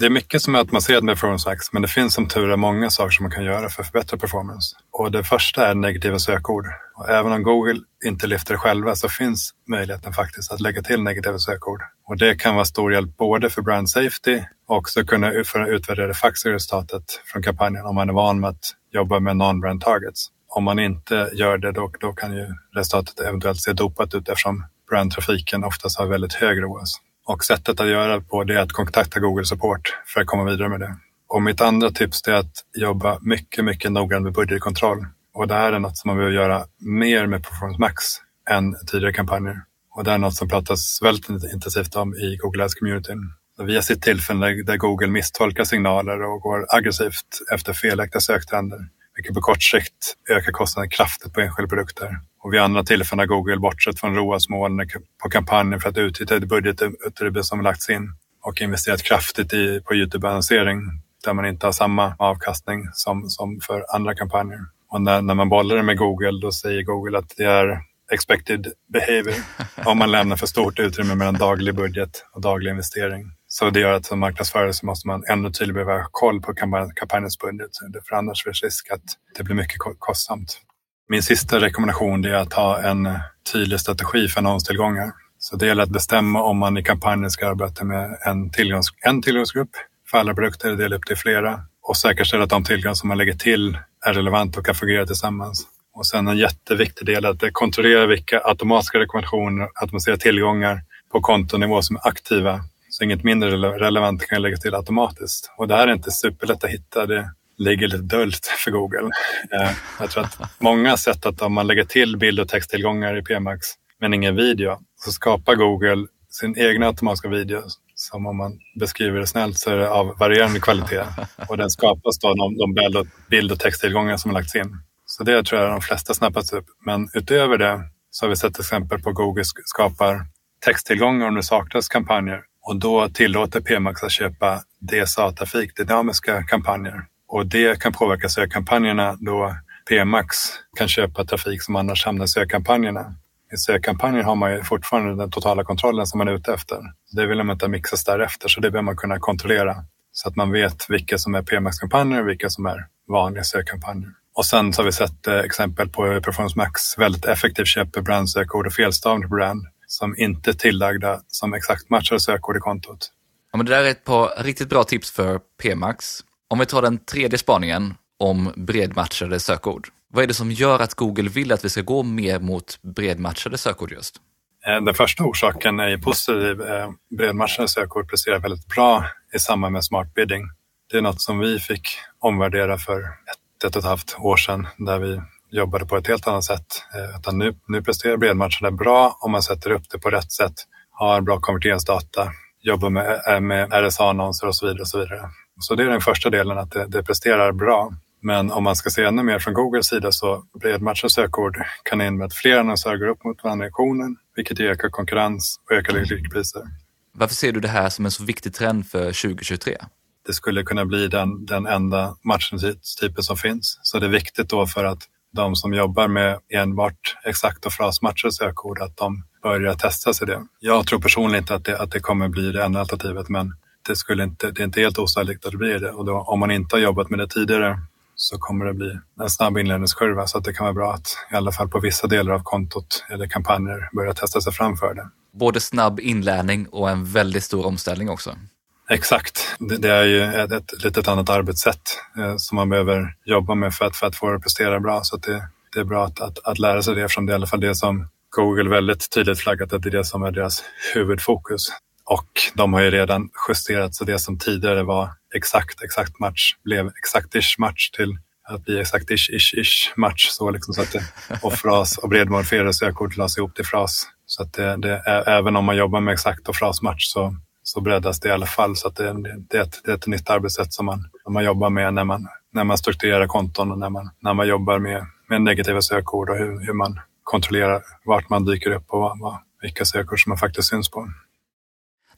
[SPEAKER 2] Det är mycket som är automatiserat med Performance men det finns som tur är många saker som man kan göra för att förbättra performance. Och det första är negativa sökord. Och även om Google inte lyfter det själva så finns möjligheten faktiskt att lägga till negativa sökord. Och det kan vara stor hjälp både för brand safety och också kunna för att utvärdera det faktiska resultatet från kampanjen om man är van med att jobba med non-brand targets. Om man inte gör det då, då kan ju resultatet eventuellt se dopat ut eftersom brandtrafiken oftast har väldigt hög ROAS. Och sättet att göra det på det är att kontakta Google Support för att komma vidare med det. Och mitt andra tips är att jobba mycket, mycket noggrant med budgetkontroll. Och det här är något som man behöver göra mer med Performance Max än tidigare kampanjer. Och det är något som pratas väldigt intensivt om i Google Ads-communityn. Vi har sett tillfällen där Google misstolkar signaler och går aggressivt efter felaktiga söktrender, vilket på kort sikt ökar kostnaden kraftigt på enskilda produkter. Och vid andra tillfällen har Google bortsett från ROAS-målen på kampanjen för att utnyttja det budgetutrymme som lagts in och investerat kraftigt i, på Youtube-annonsering där man inte har samma avkastning som, som för andra kampanjer. Och när, när man bollar det med Google då säger Google att det är expected behavior <laughs> om man lämnar för stort utrymme mellan daglig budget och daglig investering. Så det gör att som marknadsförare så måste man ännu tydligare behöva ha koll på kampanjens budget. För annars finns risk att det blir mycket kostsamt. Min sista rekommendation är att ha en tydlig strategi för annonstillgångar. Så det gäller att bestämma om man i kampanjen ska arbeta med en, tillgångs, en tillgångsgrupp för alla produkter, dela upp det i flera och säkerställa att de tillgångar som man lägger till är relevanta och kan fungera tillsammans. Och sen en jätteviktig del är att kontrollera vilka automatiska rekommendationer, automatiserade tillgångar på kontonivå som är aktiva. Så inget mindre relevant kan läggas till automatiskt. Och det här är inte superlätt att hitta. Det ligger lite dolt för Google. Eh, jag tror att många har sett att om man lägger till bild och texttillgångar i PMAX men ingen video så skapar Google sin egna automatiska video som om man beskriver det snällt så är det av varierande kvalitet. Och den skapas då av de bild och texttillgångar som har lagts in. Så det tror jag de flesta snappats upp. Men utöver det så har vi sett exempel på Google skapar texttillgångar om det saknas kampanjer och då tillåter PMAX att köpa DSA-trafik, dynamiska kampanjer. Och det kan påverka sökkampanjerna då PMAX kan köpa trafik som annars hamnar i sökkampanjerna. I sökkampanjen har man ju fortfarande den totala kontrollen som man är ute efter. Det vill man inte mixas därefter, så det behöver man kunna kontrollera så att man vet vilka som är PMAX-kampanjer och vilka som är vanliga sökkampanjer. Och sen så har vi sett eh, exempel på hur Performance Max väldigt effektivt köper brandsökord och felstavning på brand som inte är tillagda som exakt matchar sökord i kontot.
[SPEAKER 7] Ja, men det där är ett par riktigt bra tips för PMAX. Om vi tar den tredje spaningen om bredmatchade sökord. Vad är det som gör att Google vill att vi ska gå mer mot bredmatchade sökord just?
[SPEAKER 2] Eh, den första orsaken är positiv. Eh, bredmatchade sökord presterar väldigt bra i samband med smart bidding. Det är något som vi fick omvärdera för ett, ett och ett halvt år sedan där vi jobbade på ett helt annat sätt. Eh, utan nu, nu presterar bredmatchade bra om man sätter upp det på rätt sätt, har bra konverteringsdata, jobbar med, med RSA-annonser och så vidare. Och så vidare. Så det är den första delen, att det, det presterar bra. Men om man ska se ännu mer från Googles sida så bredmatchade sökord kan innebära att fler annonsörer går upp mot varandra i auktionen, vilket ökar konkurrens och ökar likpriser.
[SPEAKER 7] Varför ser du det här som en så viktig trend för 2023?
[SPEAKER 2] det skulle kunna bli den, den enda matchtypen som finns. Så det är viktigt då för att de som jobbar med enbart exakt och frasmatcher sökord, att de börjar testa sig det. Jag tror personligen inte att det, att det kommer bli det enda alternativet, men det, skulle inte, det är inte helt osannolikt att det blir det. Och då, om man inte har jobbat med det tidigare så kommer det bli en snabb inlärningskurva så att det kan vara bra att i alla fall på vissa delar av kontot eller kampanjer börja testa sig fram för det.
[SPEAKER 7] Både snabb inlärning och en väldigt stor omställning också.
[SPEAKER 2] Exakt. Det, det är ju ett, ett litet annat arbetssätt eh, som man behöver jobba med för att, för att få det att prestera bra. Så det, det är bra att, att, att lära sig det eftersom det är i alla fall det som Google väldigt tydligt flaggat att det är det som är deras huvudfokus. Och de har ju redan justerat så det som tidigare var exakt, exakt match blev exakt-ish match till att bli exakt-ish, ish, ish match. Så, liksom, så att det, <laughs> och fras och bredmorferade sökord lades ihop till fras. Så att det, det, även om man jobbar med exakt och frasmatch så, så breddas det i alla fall. Så att det, det, är ett, det är ett nytt arbetssätt som man, som man jobbar med när man, när man strukturerar konton och när man, när man jobbar med, med negativa sökord och hur, hur man kontrollerar vart man dyker upp och vad, vilka sökord som man faktiskt syns på.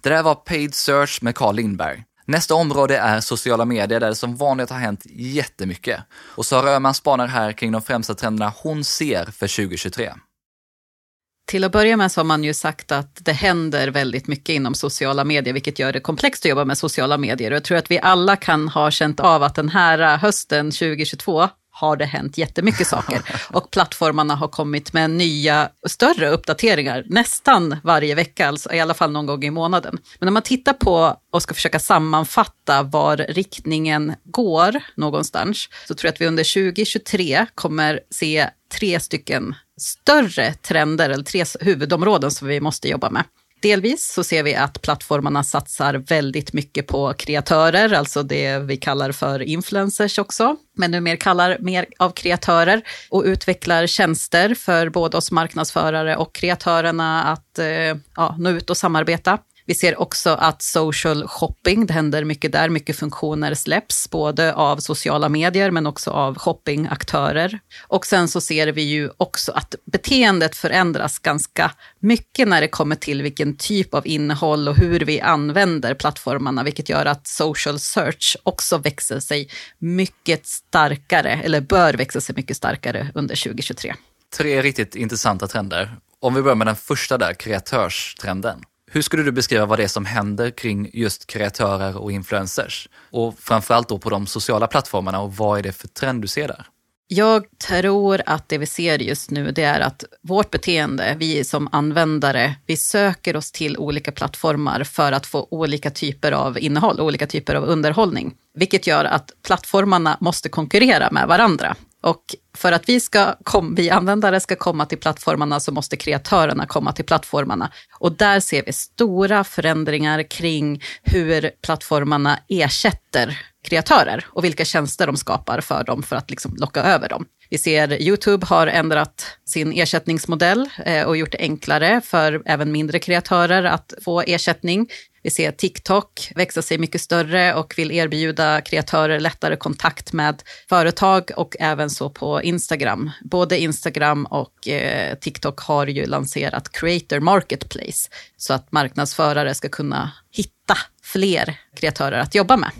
[SPEAKER 7] Det där var Paid Search med Carl Lindberg. Nästa område är sociala medier där det som vanligt har hänt jättemycket. Och Sara Öhman spanar här kring de främsta trenderna hon ser för 2023.
[SPEAKER 3] Till att börja med så har man ju sagt att det händer väldigt mycket inom sociala medier, vilket gör det komplext att jobba med sociala medier. Och jag tror att vi alla kan ha känt av att den här hösten 2022 har det hänt jättemycket saker. <laughs> Och plattformarna har kommit med nya, större uppdateringar nästan varje vecka, alltså i alla fall någon gång i månaden. Men om man tittar på och ska försöka sammanfatta var riktningen går någonstans, så tror jag att vi under 2023 kommer se tre stycken större trender, eller tre huvudområden som vi måste jobba med. Delvis så ser vi att plattformarna satsar väldigt mycket på kreatörer, alltså det vi kallar för influencers också, men numera kallar mer av kreatörer och utvecklar tjänster för både oss marknadsförare och kreatörerna att eh, ja, nå ut och samarbeta. Vi ser också att social shopping, det händer mycket där, mycket funktioner släpps, både av sociala medier men också av shoppingaktörer. Och sen så ser vi ju också att beteendet förändras ganska mycket när det kommer till vilken typ av innehåll och hur vi använder plattformarna, vilket gör att social search också växer sig mycket starkare, eller bör växa sig mycket starkare under 2023.
[SPEAKER 7] Tre riktigt intressanta trender. Om vi börjar med den första där, kreatörstrenden. Hur skulle du beskriva vad det är som händer kring just kreatörer och influencers? Och framförallt då på de sociala plattformarna och vad är det för trend du ser där?
[SPEAKER 3] Jag tror att det vi ser just nu det är att vårt beteende, vi som användare, vi söker oss till olika plattformar för att få olika typer av innehåll, olika typer av underhållning. Vilket gör att plattformarna måste konkurrera med varandra. Och för att vi, ska kom, vi användare ska komma till plattformarna så måste kreatörerna komma till plattformarna. Och där ser vi stora förändringar kring hur plattformarna ersätter kreatörer och vilka tjänster de skapar för dem för att liksom locka över dem. Vi ser Youtube har ändrat sin ersättningsmodell eh, och gjort det enklare för även mindre kreatörer att få ersättning. Vi ser TikTok växa sig mycket större och vill erbjuda kreatörer lättare kontakt med företag och även så på Instagram. Både Instagram och eh, TikTok har ju lanserat Creator Marketplace så att marknadsförare ska kunna hitta fler kreatörer att jobba med.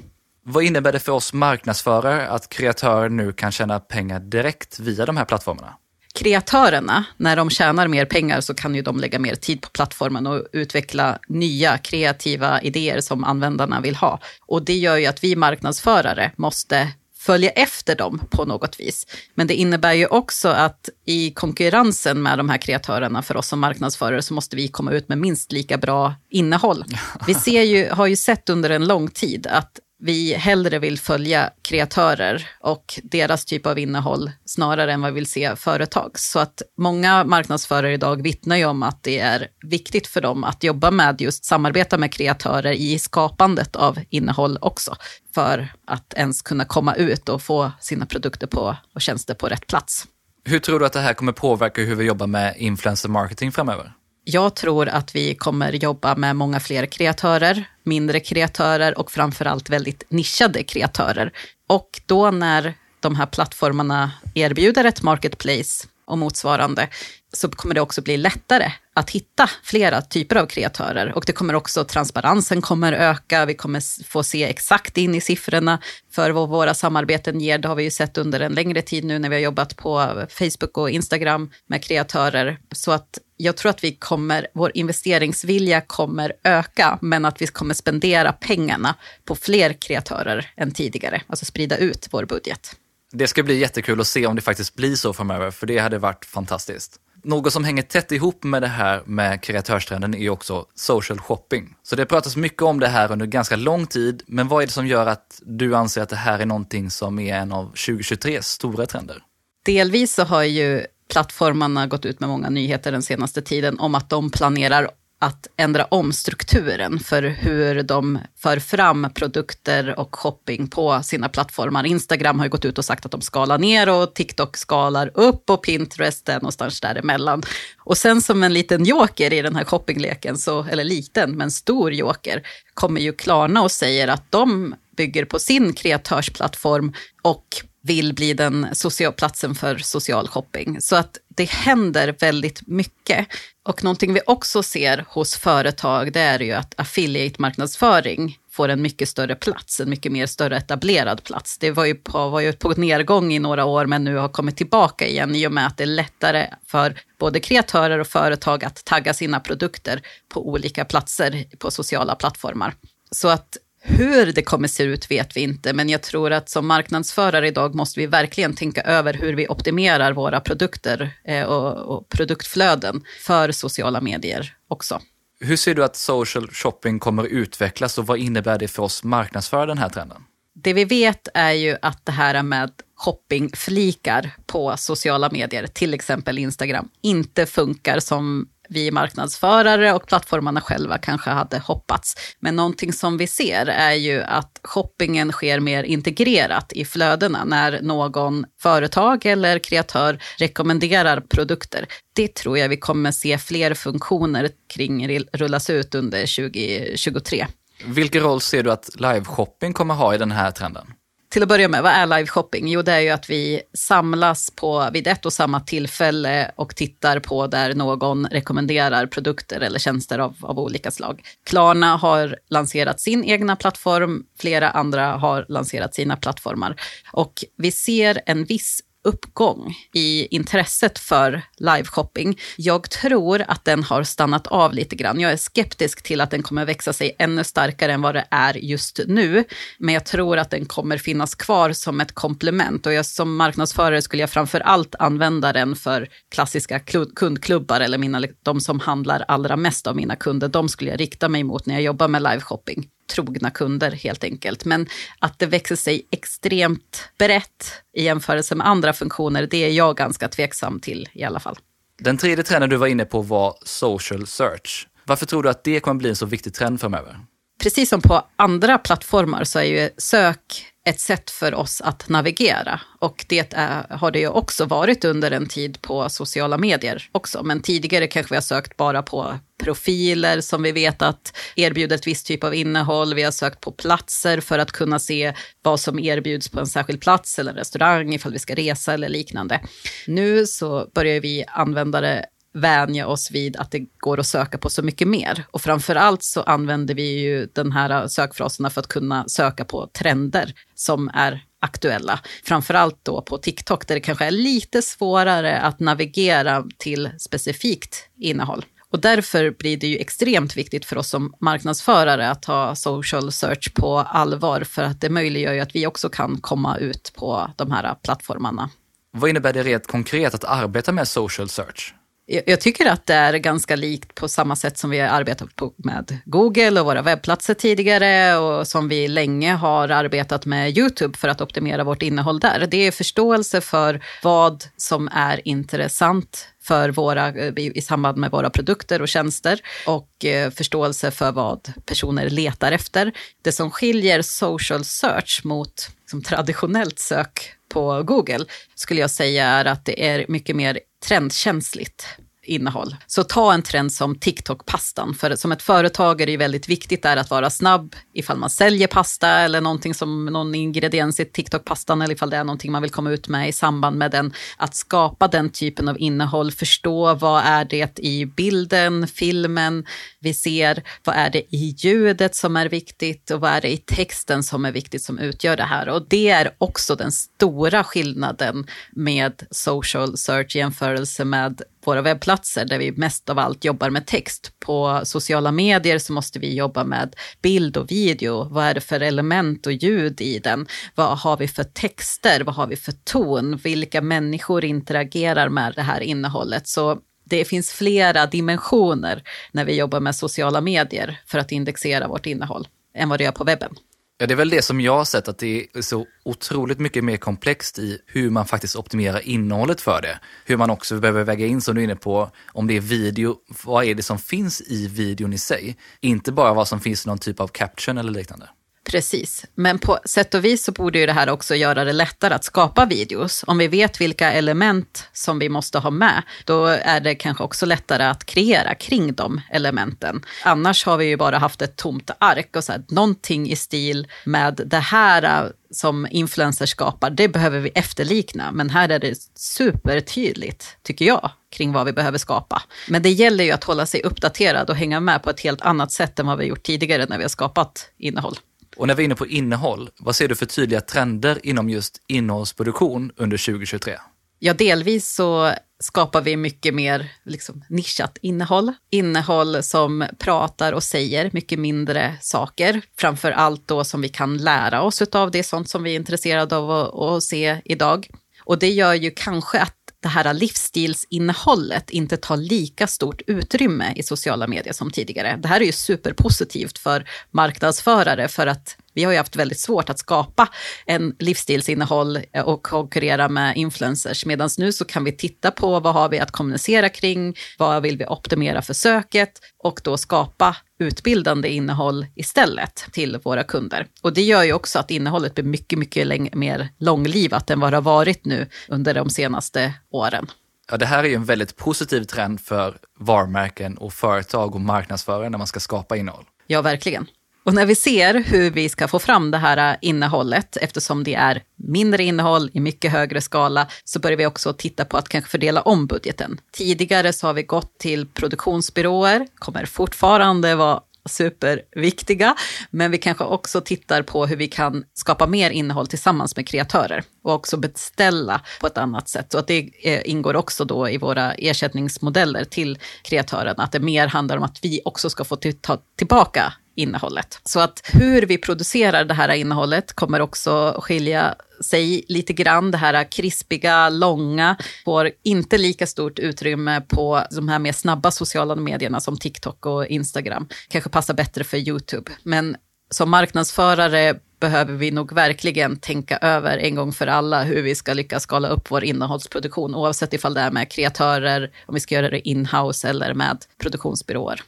[SPEAKER 7] Vad innebär det för oss marknadsförare att kreatörer nu kan tjäna pengar direkt via de här plattformarna?
[SPEAKER 3] kreatörerna, när de tjänar mer pengar så kan ju de lägga mer tid på plattformen och utveckla nya kreativa idéer som användarna vill ha. Och det gör ju att vi marknadsförare måste följa efter dem på något vis. Men det innebär ju också att i konkurrensen med de här kreatörerna för oss som marknadsförare så måste vi komma ut med minst lika bra innehåll. <laughs> Vi ser ju, har ju sett under en lång tid att vi hellre vill följa kreatörer och deras typ av innehåll snarare än vad vi vill se företag. Så att många marknadsförare idag vittnar ju om att det är viktigt för dem att jobba med just samarbeta med kreatörer i skapandet av innehåll också. För att ens kunna komma ut och få sina produkter på, och tjänster på rätt plats.
[SPEAKER 7] Hur tror du att det här kommer påverka hur vi jobbar med influencer marketing framöver?
[SPEAKER 3] Jag tror att vi kommer jobba med många fler kreatörer, mindre kreatörer och framförallt väldigt nischade kreatörer. Och då när de här plattformarna erbjuder ett marketplace och motsvarande, så kommer det också bli lättare att hitta flera typer av kreatörer. Och det kommer också, transparensen kommer öka, vi kommer få se exakt in i siffrorna för vad våra samarbeten ger. Det har vi ju sett under en längre tid nu när vi har jobbat på Facebook och Instagram med kreatörer. Så att jag tror att vi kommer, vår investeringsvilja kommer öka, men att vi kommer spendera pengarna på fler kreatörer än tidigare, alltså sprida ut vår budget.
[SPEAKER 7] Det ska bli jättekul att se om det faktiskt blir så framöver, för det hade varit fantastiskt. Något som hänger tätt ihop med det här med kreatörstrenden är också social shopping. Så det pratas mycket om det här under ganska lång tid, men vad är det som gör att du anser att det här är någonting som är en av 2023s stora trender?
[SPEAKER 3] Delvis så har ju plattformarna gått ut med många nyheter den senaste tiden om att de planerar att ändra om strukturen för hur de för fram produkter och shopping på sina plattformar. Instagram har ju gått ut och sagt att de skalar ner och TikTok skalar upp och Pinterest är någonstans däremellan. Och sen som en liten joker i den här shoppingleken, så, eller liten men stor joker, kommer ju Klarna och säger att de bygger på sin kreatörsplattform och vill bli den social platsen för social shopping. Så att det händer väldigt mycket. Och någonting vi också ser hos företag, det är ju att affiliate-marknadsföring får en mycket större plats, en mycket mer större etablerad plats. Det var ju, på, var ju på nedgång i några år, men nu har kommit tillbaka igen i och med att det är lättare för både kreatörer och företag att tagga sina produkter på olika platser på sociala plattformar. Så att hur det kommer se ut vet vi inte, men jag tror att som marknadsförare idag måste vi verkligen tänka över hur vi optimerar våra produkter eh, och, och produktflöden för sociala medier också.
[SPEAKER 7] Hur ser du att social shopping kommer utvecklas och vad innebär det för oss marknadsföra den här trenden?
[SPEAKER 3] Det vi vet är ju att det här med shoppingflikar på sociala medier, till exempel Instagram, inte funkar som vi marknadsförare och plattformarna själva kanske hade hoppats. Men någonting som vi ser är ju att shoppingen sker mer integrerat i flödena när någon företag eller kreatör rekommenderar produkter. Det tror jag vi kommer se fler funktioner kring rullas ut under 2023.
[SPEAKER 7] Vilken roll ser du att live-shopping kommer ha i den här trenden?
[SPEAKER 3] Till att börja med, vad är live shopping? Jo, det är ju att vi samlas på, vid ett och samma tillfälle och tittar på där någon rekommenderar produkter eller tjänster av, av olika slag. Klarna har lanserat sin egna plattform, flera andra har lanserat sina plattformar. Och vi ser en viss uppgång i intresset för liveshopping. Jag tror att den har stannat av lite grann. Jag är skeptisk till att den kommer växa sig ännu starkare än vad det är just nu. Men jag tror att den kommer finnas kvar som ett komplement. Och jag, som marknadsförare skulle jag framför allt använda den för klassiska kundklubbar eller mina, de som handlar allra mest av mina kunder. De skulle jag rikta mig mot när jag jobbar med liveshopping trogna kunder helt enkelt. Men att det växer sig extremt brett i jämförelse med andra funktioner, det är jag ganska tveksam till i alla fall.
[SPEAKER 7] Den tredje trenden du var inne på var social search. Varför tror du att det kommer bli en så viktig trend framöver?
[SPEAKER 3] Precis som på andra plattformar så är ju sök ett sätt för oss att navigera. Och det är, har det ju också varit under en tid på sociala medier också. Men tidigare kanske vi har sökt bara på profiler som vi vet att erbjuder ett visst typ av innehåll. Vi har sökt på platser för att kunna se vad som erbjuds på en särskild plats eller restaurang ifall vi ska resa eller liknande. Nu så börjar vi använda det vänja oss vid att det går att söka på så mycket mer. Och framför allt så använder vi ju den här äh, sökfraserna för att kunna söka på trender som är aktuella. Framförallt då på TikTok där det kanske är lite svårare att navigera till specifikt innehåll. Och därför blir det ju extremt viktigt för oss som marknadsförare att ha social search på allvar, för att det möjliggör ju att vi också kan komma ut på de här äh, plattformarna.
[SPEAKER 7] Vad innebär det rent konkret att arbeta med social search?
[SPEAKER 3] Jag tycker att det är ganska likt på samma sätt som vi har arbetat på med Google och våra webbplatser tidigare och som vi länge har arbetat med YouTube för att optimera vårt innehåll där. Det är förståelse för vad som är intressant för våra, eh, i samband med våra produkter och tjänster och eh, förståelse för vad personer letar efter. Det som skiljer social search mot som traditionellt sök på Google skulle jag säga är att det är mycket mer trendkänsligt innehåll. Så ta en trend som TikTok-pastan. För som ett företag är det ju väldigt viktigt där att vara snabb ifall man säljer pasta eller någonting som någon ingrediens i TikTok-pastan eller ifall det är någonting man vill komma ut med i samband med den. Att skapa den typen av innehåll, förstå vad är det i bilden, filmen vi ser, vad är det i ljudet som är viktigt och vad är det i texten som är viktigt som utgör det här. Och det är också den stora skillnaden med social search i jämförelse med våra webbplatser där vi mest av allt jobbar med text. På sociala medier så måste vi jobba med bild och video. Vad är det för element och ljud i den? Vad har vi för texter? Vad har vi för ton? Vilka människor interagerar med det här innehållet? Så det finns flera dimensioner när vi jobbar med sociala medier för att indexera vårt innehåll än vad det gör på webben.
[SPEAKER 7] Ja, det är väl det som jag har sett, att det är så otroligt mycket mer komplext i hur man faktiskt optimerar innehållet för det. Hur man också behöver väga in, som du är inne på, om det är video, vad är det som finns i videon i sig? Inte bara vad som finns i någon typ av caption eller liknande.
[SPEAKER 3] Precis, men på sätt och vis så borde ju det här också göra det lättare att skapa videos. Om vi vet vilka element som vi måste ha med, då är det kanske också lättare att kreera kring de elementen. Annars har vi ju bara haft ett tomt ark och så här, någonting i stil med det här äh, som influencers skapar, det behöver vi efterlikna. Men här är det supertydligt, tycker jag, kring vad vi behöver skapa. Men det gäller ju att hålla sig uppdaterad och hänga med på ett helt annat sätt än vad vi gjort tidigare när vi har skapat innehåll.
[SPEAKER 7] Och när vi är inne på innehåll, vad ser du för tydliga trender inom just innehållsproduktion under 2023?
[SPEAKER 3] Ja, delvis så skapar vi mycket mer liksom, nischat innehåll. Innehåll som pratar och säger mycket mindre saker. Framför allt då som vi kan lära oss av. Det är sånt som vi är intresserade av att, att se idag. Och det gör ju kanske att det här livsstilsinnehållet inte tar lika stort utrymme i sociala medier som tidigare. Det här är ju superpositivt för marknadsförare för att vi har ju haft väldigt svårt att skapa en livsstilsinnehåll och konkurrera med influencers. Medan nu så kan vi titta på vad har vi att kommunicera kring, vad vill vi optimera för söket och då skapa utbildande innehåll istället till våra kunder. Och det gör ju också att innehållet blir mycket, mycket mer långlivat än vad det har varit nu under de senaste åren.
[SPEAKER 7] Ja, det här är ju en väldigt positiv trend för varumärken och företag och marknadsförare när man ska skapa innehåll.
[SPEAKER 3] Ja, verkligen. Och när vi ser hur vi ska få fram det här innehållet, eftersom det är mindre innehåll i mycket högre skala, så börjar vi också titta på att kanske fördela om budgeten. Tidigare så har vi gått till produktionsbyråer, kommer fortfarande vara superviktiga, men vi kanske också tittar på hur vi kan skapa mer innehåll tillsammans med kreatörer och också beställa på ett annat sätt. Så att det eh, ingår också då i våra ersättningsmodeller till kreatörerna, att det mer handlar om att vi också ska få ta tillbaka innehållet. Så att hur vi producerar det här innehållet kommer också skilja sig lite grann. Det här krispiga, långa får inte lika stort utrymme på de här mer snabba sociala medierna som TikTok och Instagram. Kanske passar bättre för YouTube. Men som marknadsförare behöver vi nog verkligen tänka över en gång för alla hur vi ska lyckas skala upp vår innehållsproduktion, oavsett ifall det är med kreatörer, om vi ska göra det in-house eller med produktionsbyråer.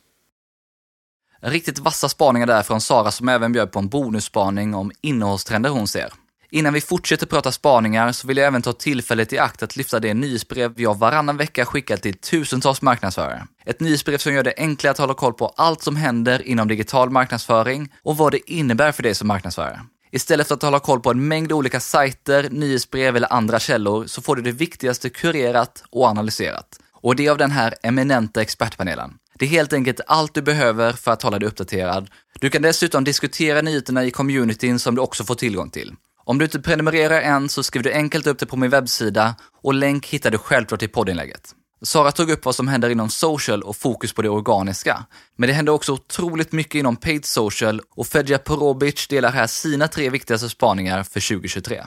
[SPEAKER 7] Riktigt vassa spaningar där från Sara som även bjöd på en bonusspaning om innehållstrender hon ser. Innan vi fortsätter prata spaningar så vill jag även ta tillfället i akt att lyfta det nyhetsbrev jag varannan vecka skickar till tusentals marknadsförare. Ett nyhetsbrev som gör det enklare att hålla koll på allt som händer inom digital marknadsföring och vad det innebär för dig som marknadsförare. Istället för att hålla koll på en mängd olika sajter, nyhetsbrev eller andra källor så får du det viktigaste kurerat och analyserat. Och det av den här eminenta expertpanelen. Det är helt enkelt allt du behöver för att hålla dig uppdaterad. Du kan dessutom diskutera nyheterna i communityn som du också får tillgång till. Om du inte prenumererar än så skriver du enkelt upp det på min webbsida och länk hittar du självklart i poddinlägget. Sara tog upp vad som händer inom social och fokus på det organiska. Men det händer också otroligt mycket inom paid social och Fedja Porobic delar här sina tre viktigaste spaningar för 2023.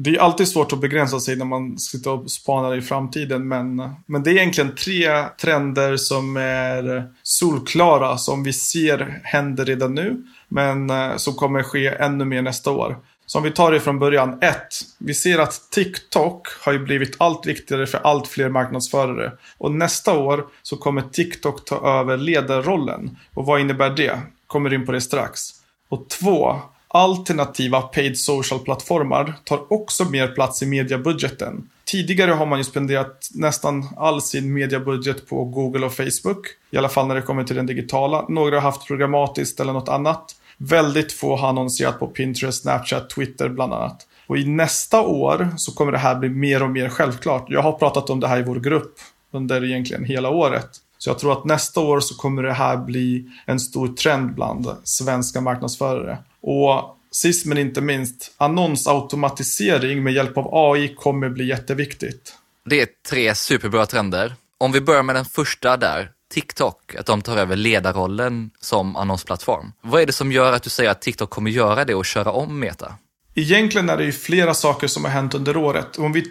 [SPEAKER 4] Det är alltid svårt att begränsa sig när man sitter och spanar i framtiden. Men, men det är egentligen tre trender som är solklara, som vi ser händer redan nu. Men eh, som kommer ske ännu mer nästa år. Så om vi tar det från början. 1. Vi ser att TikTok har ju blivit allt viktigare för allt fler marknadsförare. Och nästa år så kommer TikTok ta över ledarrollen. Och vad innebär det? Kommer in på det strax. Och 2. Alternativa paid social-plattformar tar också mer plats i mediebudgeten. tidigare har man ju spenderat nästan all sin mediebudget på Google och Facebook. I alla fall när det kommer till den digitala. Några har haft programmatiskt eller något annat. Väldigt få har annonserat på Pinterest, Snapchat, Twitter bland annat. Och i nästa år så kommer det här bli mer och mer självklart. Jag har pratat om det här i vår grupp under egentligen hela året. Så jag tror att nästa år så kommer det här bli en stor trend bland svenska marknadsförare. Och sist men inte minst, annonsautomatisering med hjälp av AI kommer bli jätteviktigt.
[SPEAKER 7] Det är tre superbra trender. Om vi börjar med den första där, TikTok, att de tar över ledarrollen som annonsplattform. Vad är det som gör att du säger att TikTok kommer göra det och köra om Meta?
[SPEAKER 4] Egentligen är det ju flera saker som har hänt under året. Om vi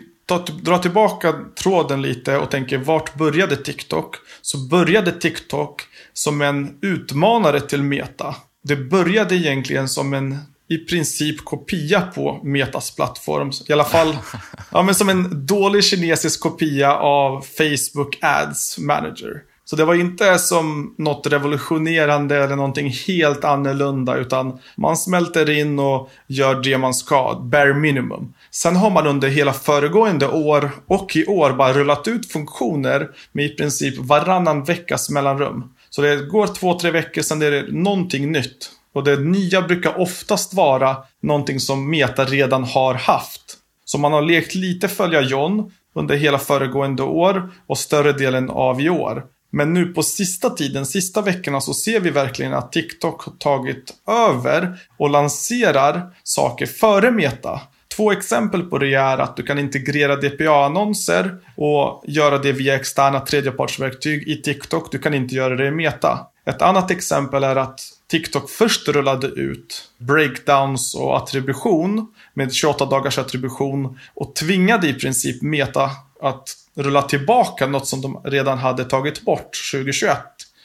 [SPEAKER 4] drar tillbaka tråden lite och tänker vart började TikTok? Så började TikTok som en utmanare till Meta. Det började egentligen som en i princip kopia på Metas plattform. I alla fall <laughs> ja, men som en dålig kinesisk kopia av Facebook Ads Manager. Så det var inte som något revolutionerande eller någonting helt annorlunda utan man smälter in och gör det man ska, bare minimum. Sen har man under hela föregående år och i år bara rullat ut funktioner med i princip varannan veckas mellanrum. Så det går två, tre veckor sen är det någonting nytt. Och det nya brukar oftast vara någonting som Meta redan har haft. Så man har lekt lite följa John under hela föregående år och större delen av i år. Men nu på sista tiden, sista veckorna så ser vi verkligen att TikTok har tagit över och lanserar saker före Meta. Två exempel på det är att du kan integrera DPA-annonser och göra det via externa tredjepartsverktyg i TikTok. Du kan inte göra det i Meta. Ett annat exempel är att TikTok först rullade ut breakdowns och attribution med 28 dagars attribution och tvingade i princip Meta att rulla tillbaka något som de redan hade tagit bort 2021.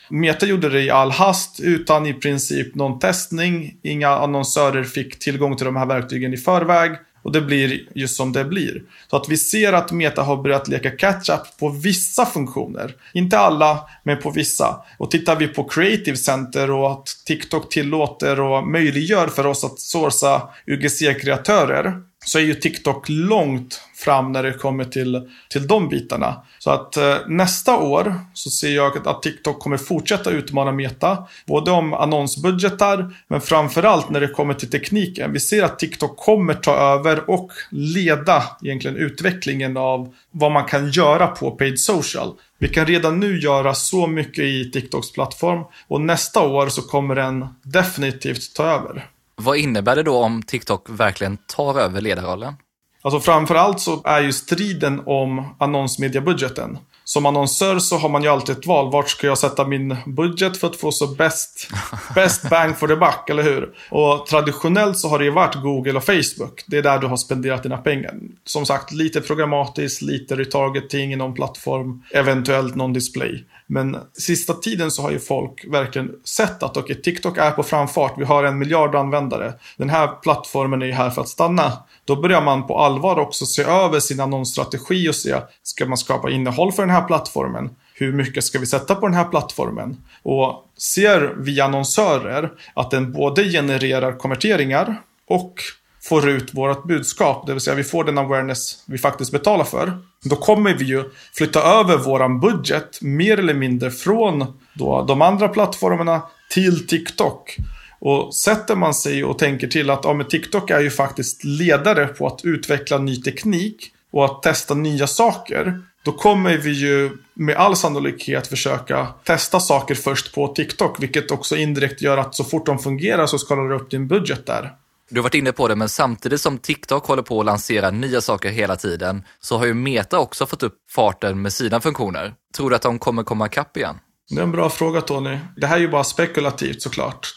[SPEAKER 4] Meta gjorde det i all hast utan i princip någon testning. Inga annonsörer fick tillgång till de här verktygen i förväg. Och det blir just som det blir. Så att vi ser att Meta har börjat leka catch-up på vissa funktioner. Inte alla, men på vissa. Och tittar vi på Creative Center och att TikTok tillåter och möjliggör för oss att sourca UGC-kreatörer så är ju TikTok långt fram när det kommer till, till de bitarna. Så att eh, nästa år så ser jag att, att TikTok kommer fortsätta utmana Meta. Både om annonsbudgetar men framförallt när det kommer till tekniken. Vi ser att TikTok kommer ta över och leda egentligen utvecklingen av vad man kan göra på paid social. Vi kan redan nu göra så mycket i TikToks plattform och nästa år så kommer den definitivt ta över.
[SPEAKER 7] Vad innebär det då om TikTok verkligen tar över ledarrollen?
[SPEAKER 4] Alltså framförallt så är ju striden om annonsmediabudgeten. Som annonsör så har man ju alltid ett val. Vart ska jag sätta min budget för att få så bäst, <laughs> best bang for the buck, eller hur? Och traditionellt så har det ju varit Google och Facebook. Det är där du har spenderat dina pengar. Som sagt, lite programmatiskt, lite retargeting i någon plattform, eventuellt någon display. Men sista tiden så har ju folk verkligen sett att okay, TikTok är på framfart. Vi har en miljard användare. Den här plattformen är ju här för att stanna. Då börjar man på allvar också se över sin annonsstrategi och se, ska man skapa innehåll för den här plattformen? Hur mycket ska vi sätta på den här plattformen? Och ser vi annonsörer att den både genererar konverteringar och får ut vårt budskap, det vill säga vi får den awareness vi faktiskt betalar för. Då kommer vi ju flytta över våran budget mer eller mindre från då de andra plattformarna till TikTok. Och sätter man sig och tänker till att ja, men TikTok är ju faktiskt ledare på att utveckla ny teknik och att testa nya saker. Då kommer vi ju med all sannolikhet försöka testa saker först på TikTok, vilket också indirekt gör att så fort de fungerar så skalar du upp din budget där.
[SPEAKER 7] Du har varit inne på det, men samtidigt som TikTok håller på att lansera nya saker hela tiden så har ju Meta också fått upp farten med sina funktioner. Tror du att de kommer komma ikapp igen?
[SPEAKER 4] Det är en bra fråga Tony. Det här är ju bara spekulativt såklart.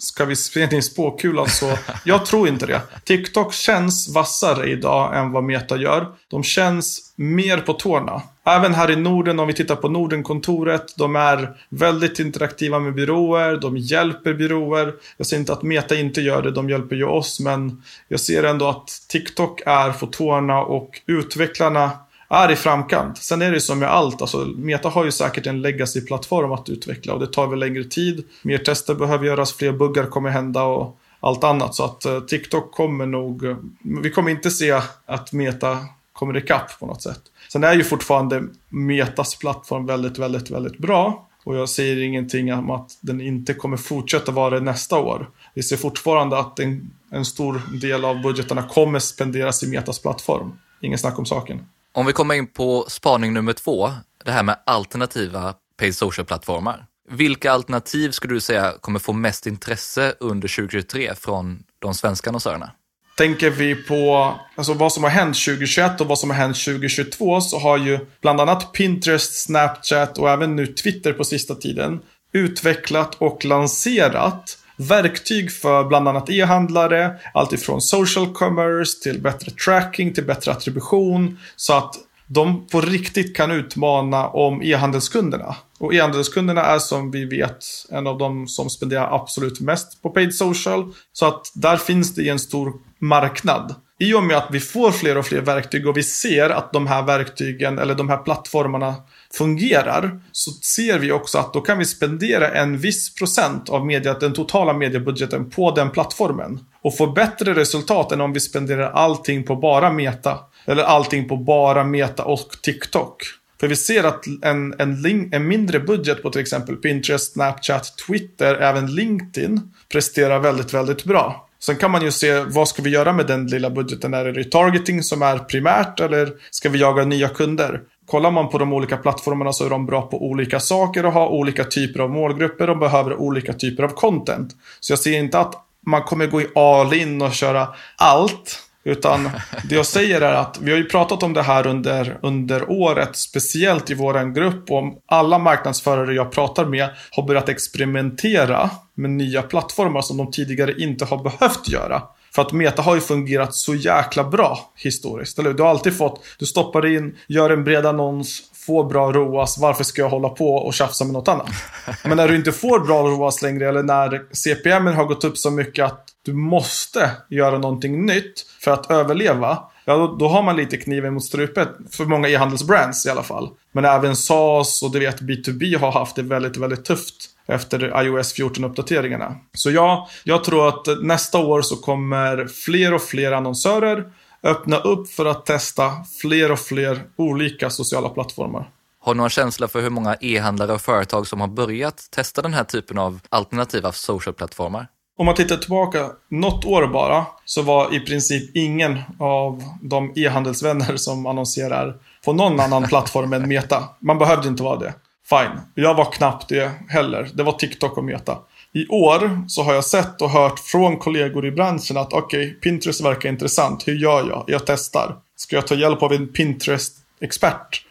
[SPEAKER 4] Ska vi spela in spåkulan så? <laughs> Jag tror inte det. TikTok känns vassare idag än vad Meta gör. De känns mer på tårna. Även här i Norden, om vi tittar på Nordenkontoret, de är väldigt interaktiva med byråer, de hjälper byråer. Jag säger inte att Meta inte gör det, de hjälper ju oss, men jag ser ändå att TikTok är på tårna och utvecklarna är i framkant. Sen är det som med allt, alltså Meta har ju säkert en legacy-plattform att utveckla och det tar väl längre tid. Mer tester behöver göras, fler buggar kommer hända och allt annat. Så att eh, TikTok kommer nog, vi kommer inte se att Meta kommer ikapp på något sätt. Sen är ju fortfarande Metas plattform väldigt, väldigt, väldigt bra. Och jag säger ingenting om att den inte kommer fortsätta vara det nästa år. Vi ser fortfarande att en, en stor del av budgetarna kommer spenderas i Metas plattform. Ingen snack om saken.
[SPEAKER 7] Om vi kommer in på spaning nummer två, det här med alternativa paid social-plattformar. Vilka alternativ skulle du säga kommer få mest intresse under 2023 från de svenska annonsörerna?
[SPEAKER 4] Tänker vi på alltså vad som har hänt 2021 och vad som har hänt 2022 så har ju bland annat Pinterest, Snapchat och även nu Twitter på sista tiden utvecklat och lanserat verktyg för bland annat e-handlare, alltifrån social commerce till bättre tracking till bättre attribution så att de på riktigt kan utmana om e-handelskunderna. Och e-handelskunderna är som vi vet en av de som spenderar absolut mest på paid social. Så att där finns det en stor marknad. I och med att vi får fler och fler verktyg och vi ser att de här verktygen eller de här plattformarna fungerar så ser vi också att då kan vi spendera en viss procent av media, den totala mediebudgeten på den plattformen och få bättre resultat än om vi spenderar allting på bara Meta eller allting på bara Meta och TikTok. För vi ser att en, en, link, en mindre budget på till exempel Pinterest, Snapchat, Twitter, även LinkedIn presterar väldigt, väldigt bra. Sen kan man ju se vad ska vi göra med den lilla budgeten. Är det retargeting som är primärt eller ska vi jaga nya kunder? Kollar man på de olika plattformarna så är de bra på olika saker och har olika typer av målgrupper och behöver olika typer av content. Så jag ser inte att man kommer gå i all in och köra allt. Utan <laughs> det jag säger är att vi har ju pratat om det här under, under året, speciellt i vår grupp. Och alla marknadsförare jag pratar med har börjat experimentera med nya plattformar som de tidigare inte har behövt göra. För att Meta har ju fungerat så jäkla bra historiskt. Eller Du har alltid fått, du stoppar in, gör en bred annons, får bra ROAS, varför ska jag hålla på och tjafsa med något annat? <laughs> Men när du inte får bra ROAS längre eller när CPM har gått upp så mycket att du måste göra någonting nytt för att överleva. Ja, då, då har man lite kniven mot strupet för många e-handelsbrands i alla fall. Men även SAS och du vet B2B har haft det väldigt, väldigt tufft efter iOS 14-uppdateringarna. Så ja, jag tror att nästa år så kommer fler och fler annonsörer öppna upp för att testa fler och fler olika sociala plattformar.
[SPEAKER 7] Har du någon känsla för hur många e-handlare och företag som har börjat testa den här typen av alternativa social-plattformar?
[SPEAKER 4] Om man tittar tillbaka något år bara så var i princip ingen av de e-handelsvänner som annonserar på någon annan <laughs> plattform än Meta. Man behövde inte vara det. Fine. Jag var knappt det heller. Det var TikTok och Meta. I år så har jag sett och hört från kollegor i branschen att okej, okay, Pinterest verkar intressant. Hur gör jag? Jag testar. Ska jag ta hjälp av en Pinterest-expert?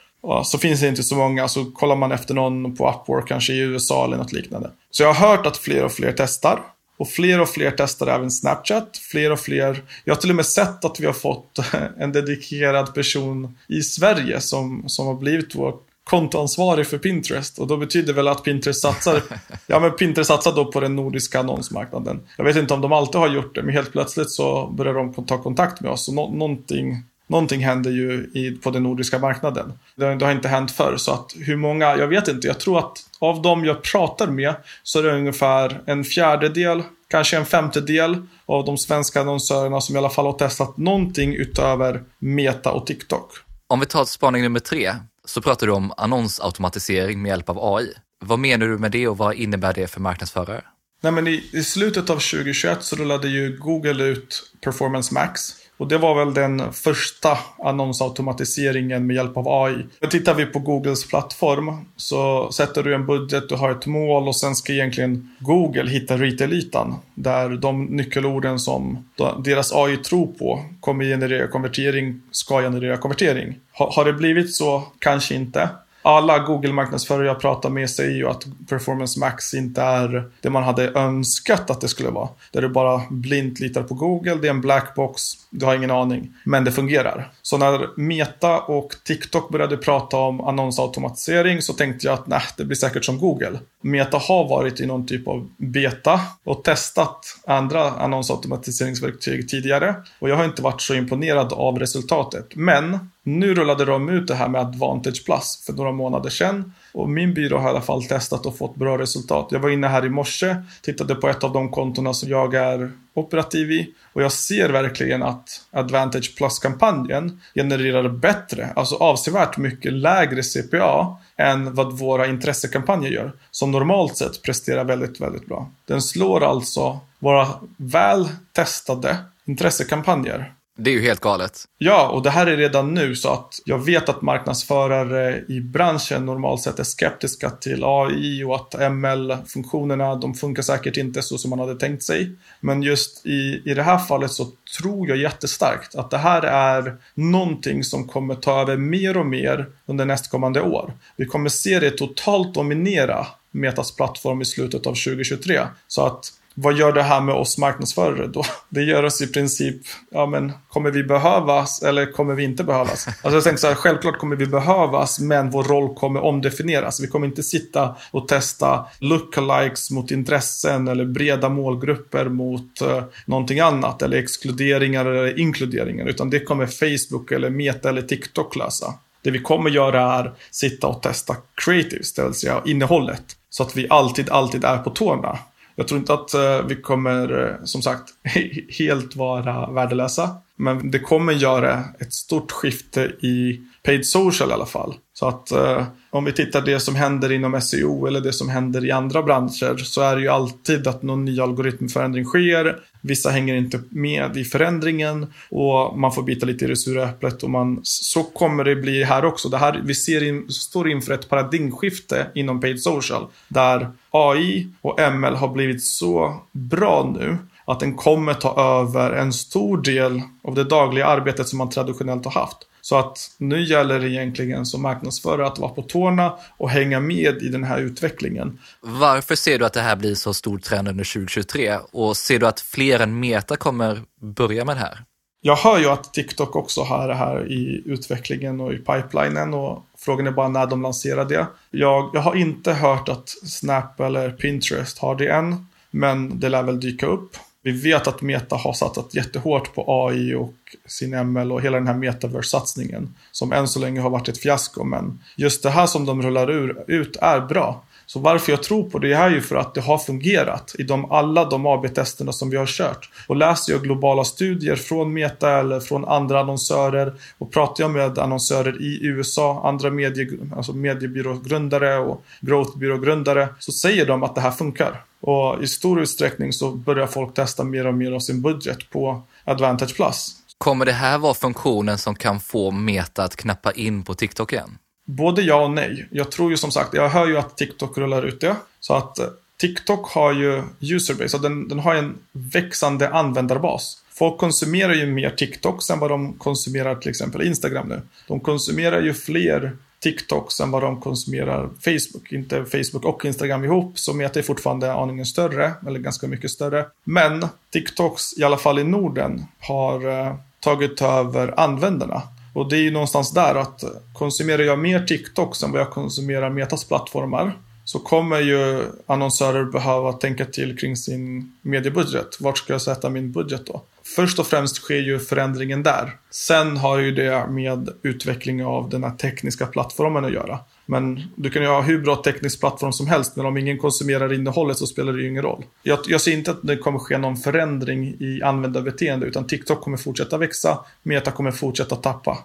[SPEAKER 4] Så finns det inte så många, så kollar man efter någon på Upwork, kanske i USA eller något liknande. Så jag har hört att fler och fler testar. Och fler och fler testar även Snapchat. Fler och fler. Jag har till och med sett att vi har fått <laughs> en dedikerad person i Sverige som, som har blivit vår kontoansvarig för Pinterest. Och då betyder väl att Pinterest satsar, <laughs> ja men Pinterest satsar då på den nordiska annonsmarknaden. Jag vet inte om de alltid har gjort det, men helt plötsligt så börjar de ta kontakt med oss. Så no någonting, någonting händer ju i, på den nordiska marknaden. Det, det har inte hänt förr, så att hur många, jag vet inte. Jag tror att av de jag pratar med så är det ungefär en fjärdedel, kanske en femtedel av de svenska annonsörerna som i alla fall har testat någonting utöver Meta och TikTok.
[SPEAKER 7] Om vi tar spaning nummer tre, så pratar du om annonsautomatisering med hjälp av AI. Vad menar du med det och vad innebär det för marknadsförare?
[SPEAKER 4] Nej, men i, I slutet av 2021 så rullade ju Google ut Performance Max. Och det var väl den första annonsautomatiseringen med hjälp av AI. Tittar vi på Googles plattform så sätter du en budget, du har ett mål och sen ska egentligen Google hitta retail-ytan. Där de nyckelorden som deras AI tror på kommer generera konvertering, ska generera konvertering. Har, har det blivit så? Kanske inte alla Google-marknadsförare jag pratar med säger ju att Performance Max inte är det man hade önskat att det skulle vara. Där du bara blint litar på Google, det är en blackbox, du har ingen aning. Men det fungerar. Så när Meta och TikTok började prata om annonsautomatisering så tänkte jag att nej, det blir säkert som Google. Meta har varit i någon typ av beta och testat andra annonsautomatiseringsverktyg tidigare. Och jag har inte varit så imponerad av resultatet. Men nu rullade de ut det här med Advantage Plus för några månader sedan. Och min byrå har i alla fall testat och fått bra resultat. Jag var inne här i morse, tittade på ett av de kontona som jag är operativ i. Och jag ser verkligen att Advantage Plus-kampanjen genererar bättre, alltså avsevärt mycket lägre CPA än vad våra intressekampanjer gör. Som normalt sett presterar väldigt, väldigt bra. Den slår alltså våra väl testade intressekampanjer
[SPEAKER 7] det är ju helt galet.
[SPEAKER 4] Ja, och det här är redan nu så att jag vet att marknadsförare i branschen normalt sett är skeptiska till AI och att ML-funktionerna, de funkar säkert inte så som man hade tänkt sig. Men just i, i det här fallet så tror jag jättestarkt att det här är någonting som kommer ta över mer och mer under nästkommande år. Vi kommer se det totalt dominera Metas plattform i slutet av 2023. Så att vad gör det här med oss marknadsförare då? Det gör oss i princip, ja men kommer vi behövas eller kommer vi inte behövas? Alltså jag tänkte så här, självklart kommer vi behövas men vår roll kommer omdefinieras. Vi kommer inte sitta och testa lookalikes mot intressen eller breda målgrupper mot uh, någonting annat eller exkluderingar eller inkluderingar utan det kommer Facebook eller Meta eller TikTok lösa. Det vi kommer göra är sitta och testa creatives, det vill säga innehållet. Så att vi alltid, alltid är på tårna. Jag tror inte att eh, vi kommer, eh, som sagt, <laughs> helt vara värdelösa. Men det kommer göra ett stort skifte i paid social i alla fall. Så att eh, om vi tittar det som händer inom SEO eller det som händer i andra branscher så är det ju alltid att någon ny algoritmförändring sker. Vissa hänger inte med i förändringen och man får bita lite i det sura äpplet. Och man, så kommer det bli här också. Det här, vi ser in, står inför ett paradigmskifte inom paid social. Där AI och ML har blivit så bra nu att den kommer ta över en stor del av det dagliga arbetet som man traditionellt har haft. Så att nu gäller det egentligen som marknadsförare att vara på tårna och hänga med i den här utvecklingen.
[SPEAKER 7] Varför ser du att det här blir så stor trend under 2023 och ser du att fler än Meta kommer börja med det här?
[SPEAKER 4] Jag hör ju att TikTok också har det här i utvecklingen och i pipelinen och frågan är bara när de lanserar det. Jag, jag har inte hört att Snap eller Pinterest har det än, men det lär väl dyka upp. Vi vet att Meta har satsat jättehårt på AI och sin ML och hela den här metaverse-satsningen. Som än så länge har varit ett fiasko. Men just det här som de rullar ur, ut är bra. Så varför jag tror på det är ju för att det har fungerat i de, alla de AB-testerna som vi har kört. Och läser jag globala studier från Meta eller från andra annonsörer och pratar jag med annonsörer i USA, andra medie, alltså mediebyrågrundare och growthbyrågrundare så säger de att det här funkar. Och i stor utsträckning så börjar folk testa mer och mer av sin budget på Advantage Plus.
[SPEAKER 7] Kommer det här vara funktionen som kan få Meta att knappa in på TikTok igen?
[SPEAKER 4] Både ja och nej. Jag tror ju som sagt, jag hör ju att TikTok rullar ut det. Så att eh, TikTok har ju userbase, och den, den har en växande användarbas. Folk konsumerar ju mer TikTok än vad de konsumerar till exempel Instagram nu. De konsumerar ju fler TikToks än vad de konsumerar Facebook. Inte Facebook och Instagram ihop, så Meta är fortfarande aningen större, eller ganska mycket större. Men TikToks, i alla fall i Norden, har eh, tagit över användarna. Och det är ju någonstans där att konsumerar jag mer TikToks än vad jag konsumerar Metas plattformar så kommer ju annonsörer behöva tänka till kring sin mediebudget. Vart ska jag sätta min budget då? Först och främst sker ju förändringen där. Sen har ju det med utveckling av den här tekniska plattformen att göra. Men du kan ju ha hur bra teknisk plattform som helst, men om ingen konsumerar innehållet så spelar det ju ingen roll. Jag, jag ser inte att det kommer ske någon förändring i användarbeteende, utan TikTok kommer fortsätta växa, Meta kommer fortsätta tappa.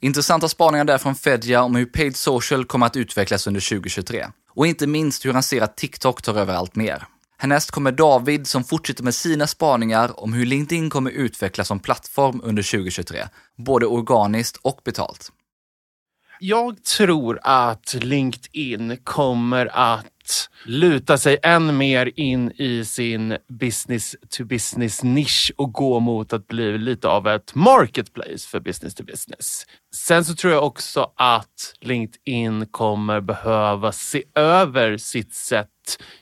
[SPEAKER 7] Intressanta spaningar där från Fedja om hur paid social kommer att utvecklas under 2023. Och inte minst hur han ser att TikTok tar över allt mer. Härnäst kommer David som fortsätter med sina spaningar om hur LinkedIn kommer utvecklas som plattform under 2023, både organiskt och betalt.
[SPEAKER 5] Jag tror att LinkedIn kommer att luta sig än mer in i sin business to business nisch och gå mot att bli lite av ett marketplace för business to business. Sen så tror jag också att LinkedIn kommer behöva se över sitt sätt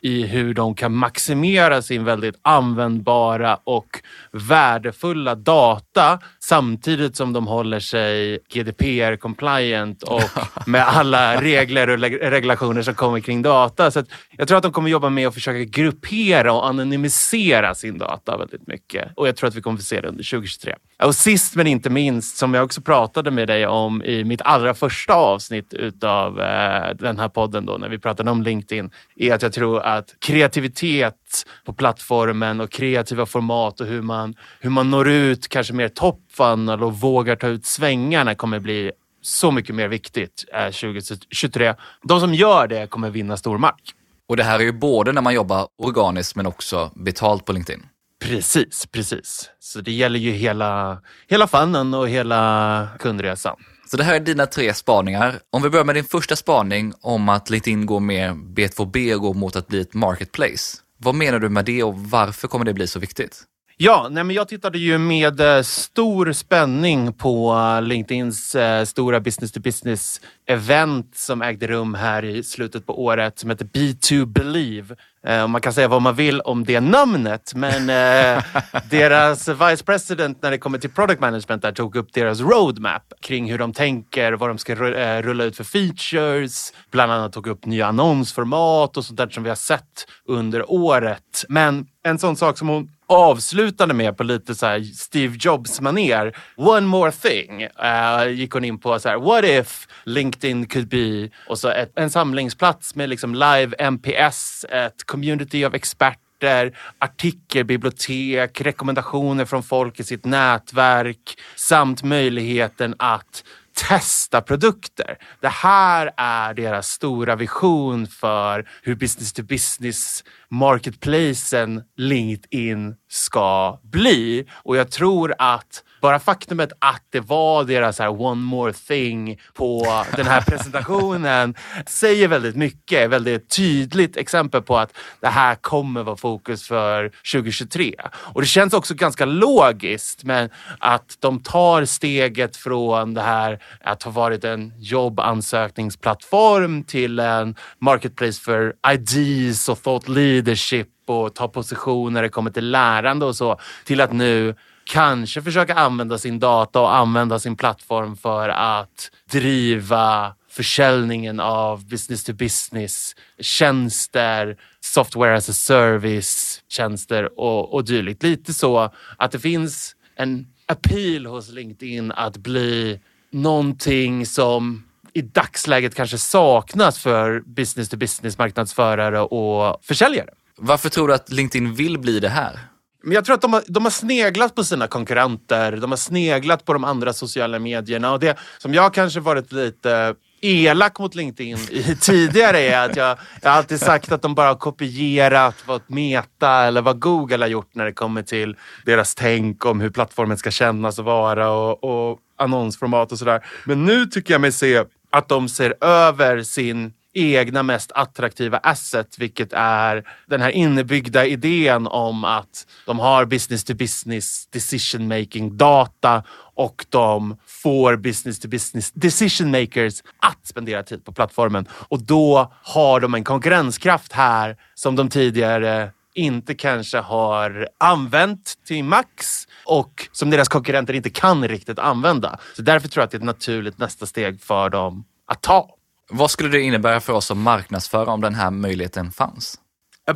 [SPEAKER 5] i hur de kan maximera sin väldigt användbara och värdefulla data samtidigt som de håller sig GDPR compliant och <laughs> med alla regler och regulationer som kommer kring data. Så jag tror att de kommer jobba med att försöka gruppera och anonymisera sin data väldigt mycket. Och jag tror att vi kommer få se det under 2023. Och sist men inte minst, som jag också pratade med dig mig om i mitt allra första avsnitt utav eh, den här podden då när vi pratade om LinkedIn är att jag tror att kreativitet på plattformen och kreativa format och hur man, hur man når ut kanske mer top funnel och vågar ta ut svängarna kommer bli så mycket mer viktigt eh, 2023. De som gör det kommer vinna stor mark.
[SPEAKER 7] Och det här är ju både när man jobbar organiskt men också betalt på LinkedIn.
[SPEAKER 5] Precis, precis. Så det gäller ju hela, hela fannen och hela kundresan.
[SPEAKER 7] Så det här är dina tre spaningar. Om vi börjar med din första spaning om att LinkedIn går mer B2B och går mot att bli ett marketplace. Vad menar du med det och varför kommer det bli så viktigt?
[SPEAKER 5] Ja, nej men jag tittade ju med eh, stor spänning på eh, LinkedIns eh, stora business to business event som ägde rum här i slutet på året som heter B2 Believe. Eh, man kan säga vad man vill om det namnet men eh, <laughs> deras vice president när det kommer till product management där tog upp deras roadmap kring hur de tänker, vad de ska eh, rulla ut för features. Bland annat tog upp nya annonsformat och sånt där som vi har sett under året. Men en sån sak som hon avslutade med på lite så Steve Jobs maner. One more thing. Uh, gick hon in på så här, what if LinkedIn could be och så ett, en samlingsplats med liksom live MPS, ett community av experter artikelbibliotek, rekommendationer från folk i sitt nätverk samt möjligheten att testa produkter. Det här är deras stora vision för hur business to business marketplacen LinkedIn ska bli. Och jag tror att bara faktumet att det var deras här one more thing på den här presentationen säger väldigt mycket. Väldigt tydligt exempel på att det här kommer vara fokus för 2023. Och det känns också ganska logiskt men att de tar steget från det här att ha varit en jobbansökningsplattform till en marketplace för ideas och thought leadership och ta position när det kommer till lärande och så till att nu kanske försöka använda sin data och använda sin plattform för att driva försäljningen av business to business tjänster, software as a service tjänster och, och dylikt. Lite så att det finns en appeal hos LinkedIn att bli någonting som i dagsläget kanske saknas för business to business marknadsförare och försäljare.
[SPEAKER 7] Varför tror du att LinkedIn vill bli det här?
[SPEAKER 5] Men jag tror att de har, de har sneglat på sina konkurrenter. De har sneglat på de andra sociala medierna. Och det som jag kanske varit lite elak mot LinkedIn i <laughs> tidigare är att jag, jag alltid sagt att de bara har kopierat vad Meta eller vad Google har gjort när det kommer till deras tänk om hur plattformen ska kännas och vara och, och annonsformat och sådär. Men nu tycker jag mig se att de ser över sin egna mest attraktiva asset, vilket är den här inbyggda idén om att de har business to business decision making data och de får business to business decision makers att spendera tid på plattformen. Och då har de en konkurrenskraft här som de tidigare inte kanske har använt till max och som deras konkurrenter inte kan riktigt använda. Så därför tror jag att det är ett naturligt nästa steg för dem att ta.
[SPEAKER 7] Vad skulle det innebära för oss som marknadsförare om den här möjligheten fanns?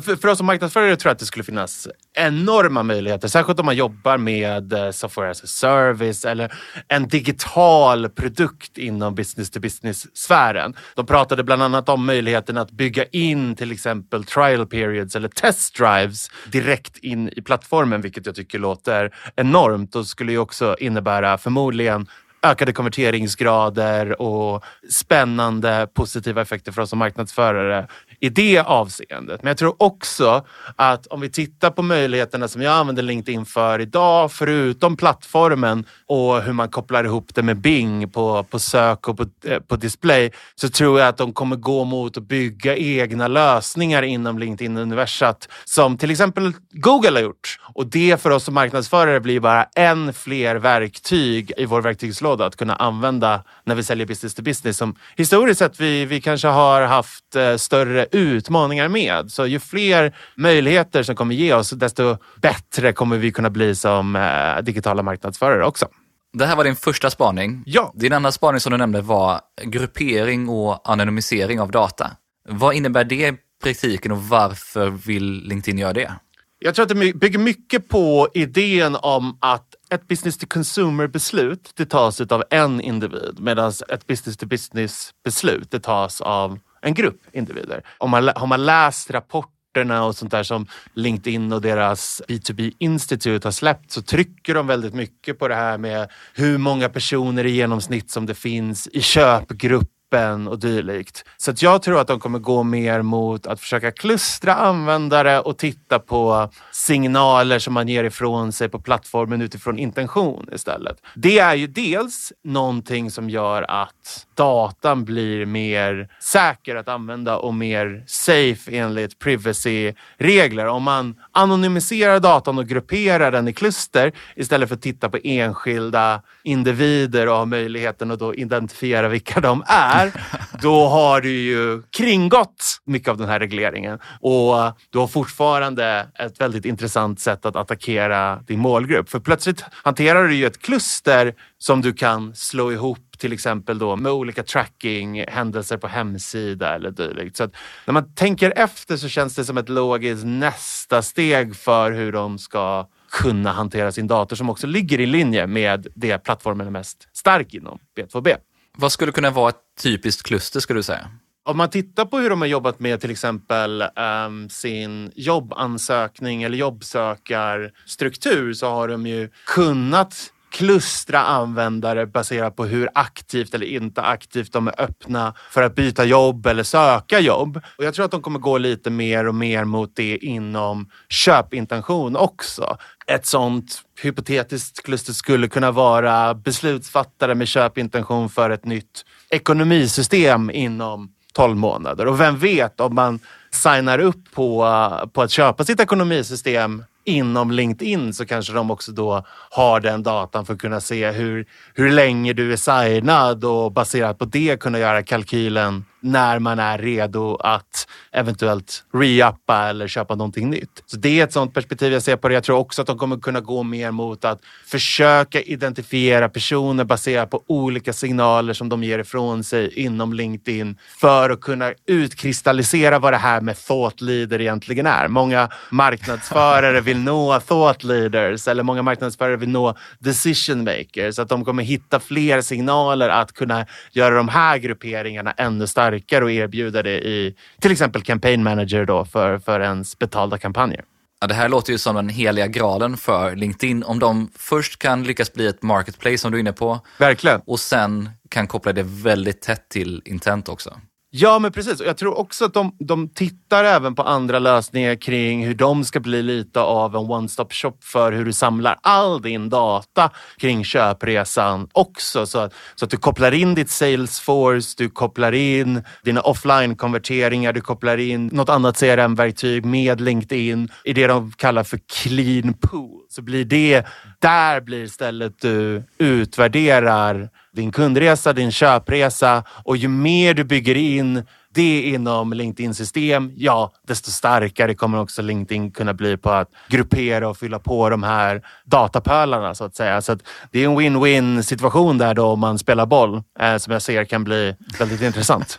[SPEAKER 5] För, för oss som marknadsförare tror jag att det skulle finnas enorma möjligheter. Särskilt om man jobbar med eh, software as a service eller en digital produkt inom business to business-sfären. De pratade bland annat om möjligheten att bygga in till exempel trial periods eller test drives direkt in i plattformen, vilket jag tycker låter enormt och skulle ju också innebära förmodligen ökade konverteringsgrader och spännande positiva effekter för oss som marknadsförare i det avseendet. Men jag tror också att om vi tittar på möjligheterna som jag använder LinkedIn för idag, förutom plattformen och hur man kopplar ihop det med Bing på, på sök och på, eh, på display, så tror jag att de kommer gå mot att bygga egna lösningar inom LinkedIn-universat som till exempel Google har gjort. Och det för oss som marknadsförare blir bara än fler verktyg i vår verktygslåda att kunna använda när vi säljer business to business som historiskt sett vi, vi kanske har haft eh, större utmaningar med. Så ju fler möjligheter som kommer ge oss, desto bättre kommer vi kunna bli som eh, digitala marknadsförare också.
[SPEAKER 7] Det här var din första spaning.
[SPEAKER 5] Ja.
[SPEAKER 7] Din andra spaning som du nämnde var gruppering och anonymisering av data. Vad innebär det i praktiken och varför vill LinkedIn göra det?
[SPEAKER 5] Jag tror att det bygger mycket på idén om att ett business to consumer beslut det tas av en individ medan ett business to business beslut det tas av en grupp individer. Om man, har man läst rapporterna och sånt där som LinkedIn och deras B2B Institute har släppt så trycker de väldigt mycket på det här med hur många personer i genomsnitt som det finns i köpgrupp appen och dylikt. Så att jag tror att de kommer gå mer mot att försöka klustra användare och titta på signaler som man ger ifrån sig på plattformen utifrån intention istället. Det är ju dels någonting som gör att datan blir mer säker att använda och mer safe enligt privacy-regler. Om man anonymiserar datan och grupperar den i kluster istället för att titta på enskilda individer och ha möjligheten att då identifiera vilka de är, <laughs> då har du ju kringgått mycket av den här regleringen och du har fortfarande ett väldigt intressant sätt att attackera din målgrupp. För plötsligt hanterar du ju ett kluster som du kan slå ihop till exempel då med olika tracking, händelser på hemsida eller dylikt. Så att när man tänker efter så känns det som ett logiskt nästa steg för hur de ska kunna hantera sin dator som också ligger i linje med det plattformen är mest stark inom, B2B.
[SPEAKER 7] Vad skulle kunna vara ett typiskt kluster skulle du säga?
[SPEAKER 5] Om man tittar på hur de har jobbat med till exempel um, sin jobbansökning eller jobbsökarstruktur så har de ju kunnat klustra användare baserat på hur aktivt eller inte aktivt de är öppna för att byta jobb eller söka jobb. Och jag tror att de kommer gå lite mer och mer mot det inom köpintention också. Ett sånt hypotetiskt kluster skulle kunna vara beslutsfattare med köpintention för ett nytt ekonomisystem inom 12 månader. Och vem vet om man signar upp på, på att köpa sitt ekonomisystem inom LinkedIn så kanske de också då har den datan för att kunna se hur, hur länge du är signad och baserat på det kunna göra kalkylen när man är redo att eventuellt re-uppa eller köpa någonting nytt. Så det är ett sånt perspektiv jag ser på det. Jag tror också att de kommer kunna gå mer mot att försöka identifiera personer baserat på olika signaler som de ger ifrån sig inom LinkedIn för att kunna utkristallisera vad det här med thought leader egentligen är. Många marknadsförare vill nå thought leaders eller många marknadsförare vill nå decision makers. Att de kommer hitta fler signaler att kunna göra de här grupperingarna ännu starkare starkare och erbjuda det i till exempel campaign manager då för, för ens betalda kampanjer.
[SPEAKER 7] Ja, det här låter ju som den heliga graalen för LinkedIn. Om de först kan lyckas bli ett marketplace som du är inne på.
[SPEAKER 5] Verkligen.
[SPEAKER 7] Och sen kan koppla det väldigt tätt till intent också.
[SPEAKER 5] Ja, men precis. Jag tror också att de, de tittar även på andra lösningar kring hur de ska bli lite av en one-stop shop för hur du samlar all din data kring köpresan också. Så att, så att du kopplar in ditt Salesforce, du kopplar in dina offline-konverteringar, du kopplar in något annat CRM-verktyg med LinkedIn i det de kallar för clean pool. Så blir det, där blir stället du utvärderar din kundresa, din köpresa och ju mer du bygger in det inom LinkedIn-system, ja, desto starkare kommer också LinkedIn kunna bli på att gruppera och fylla på de här datapölarna så att säga. Så att det är en win-win situation där då om man spelar boll eh, som jag ser kan bli väldigt <laughs> intressant.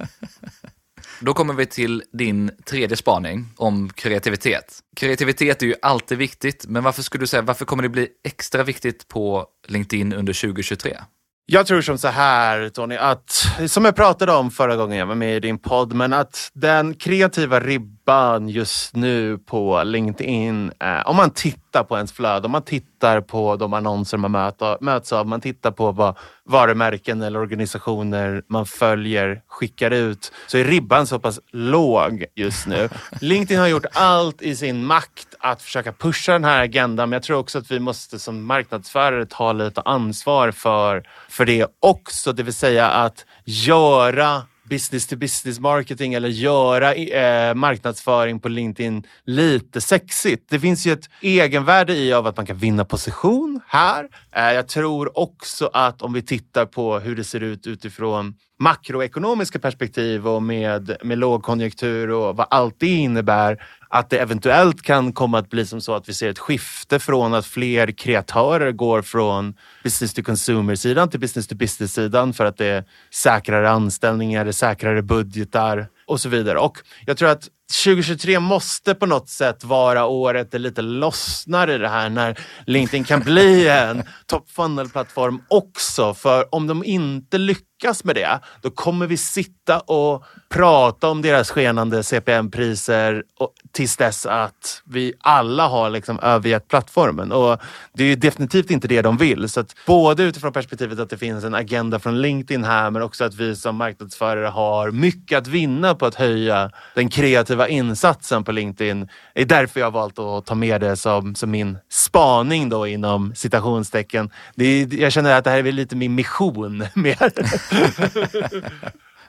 [SPEAKER 7] Då kommer vi till din tredje spaning om kreativitet. Kreativitet är ju alltid viktigt, men varför skulle du säga, varför kommer det bli extra viktigt på LinkedIn under 2023?
[SPEAKER 5] Jag tror som så här Tony, att som jag pratade om förra gången jag var med i din podd, men att den kreativa ribban just nu på LinkedIn, eh, om man tittar på ens flöde, om man tittar på de annonser man möter, möts av, man tittar på vad varumärken eller organisationer man följer skickar ut, så är ribban så pass låg just nu. <laughs> LinkedIn har gjort allt i sin makt att försöka pusha den här agendan, men jag tror också att vi måste som marknadsförare ta lite ansvar för för det också, det vill säga att göra business to business marketing eller göra eh, marknadsföring på LinkedIn lite sexigt. Det finns ju ett egenvärde i av att man kan vinna position här. Eh, jag tror också att om vi tittar på hur det ser ut utifrån makroekonomiska perspektiv och med, med lågkonjunktur och vad allt det innebär att det eventuellt kan komma att bli som så att vi ser ett skifte från att fler kreatörer går från business to consumer-sidan till business to business-sidan för att det är säkrare anställningar, det är säkrare budgetar och så vidare. Och jag tror att 2023 måste på något sätt vara året det lite lossnar i det här när LinkedIn kan bli en <laughs> top funnel-plattform också. För om de inte lyckas med det, då kommer vi sitta och prata om deras skenande CPM-priser tills dess att vi alla har liksom övergett plattformen. Och det är definitivt inte det de vill. Så att både utifrån perspektivet att det finns en agenda från LinkedIn här, men också att vi som marknadsförare har mycket att vinna på att höja den kreativa insatsen på LinkedIn. Det är därför jag har valt att ta med det som, som min spaning då inom citationstecken. Det är, jag känner att det här är lite min mission <laughs> mer.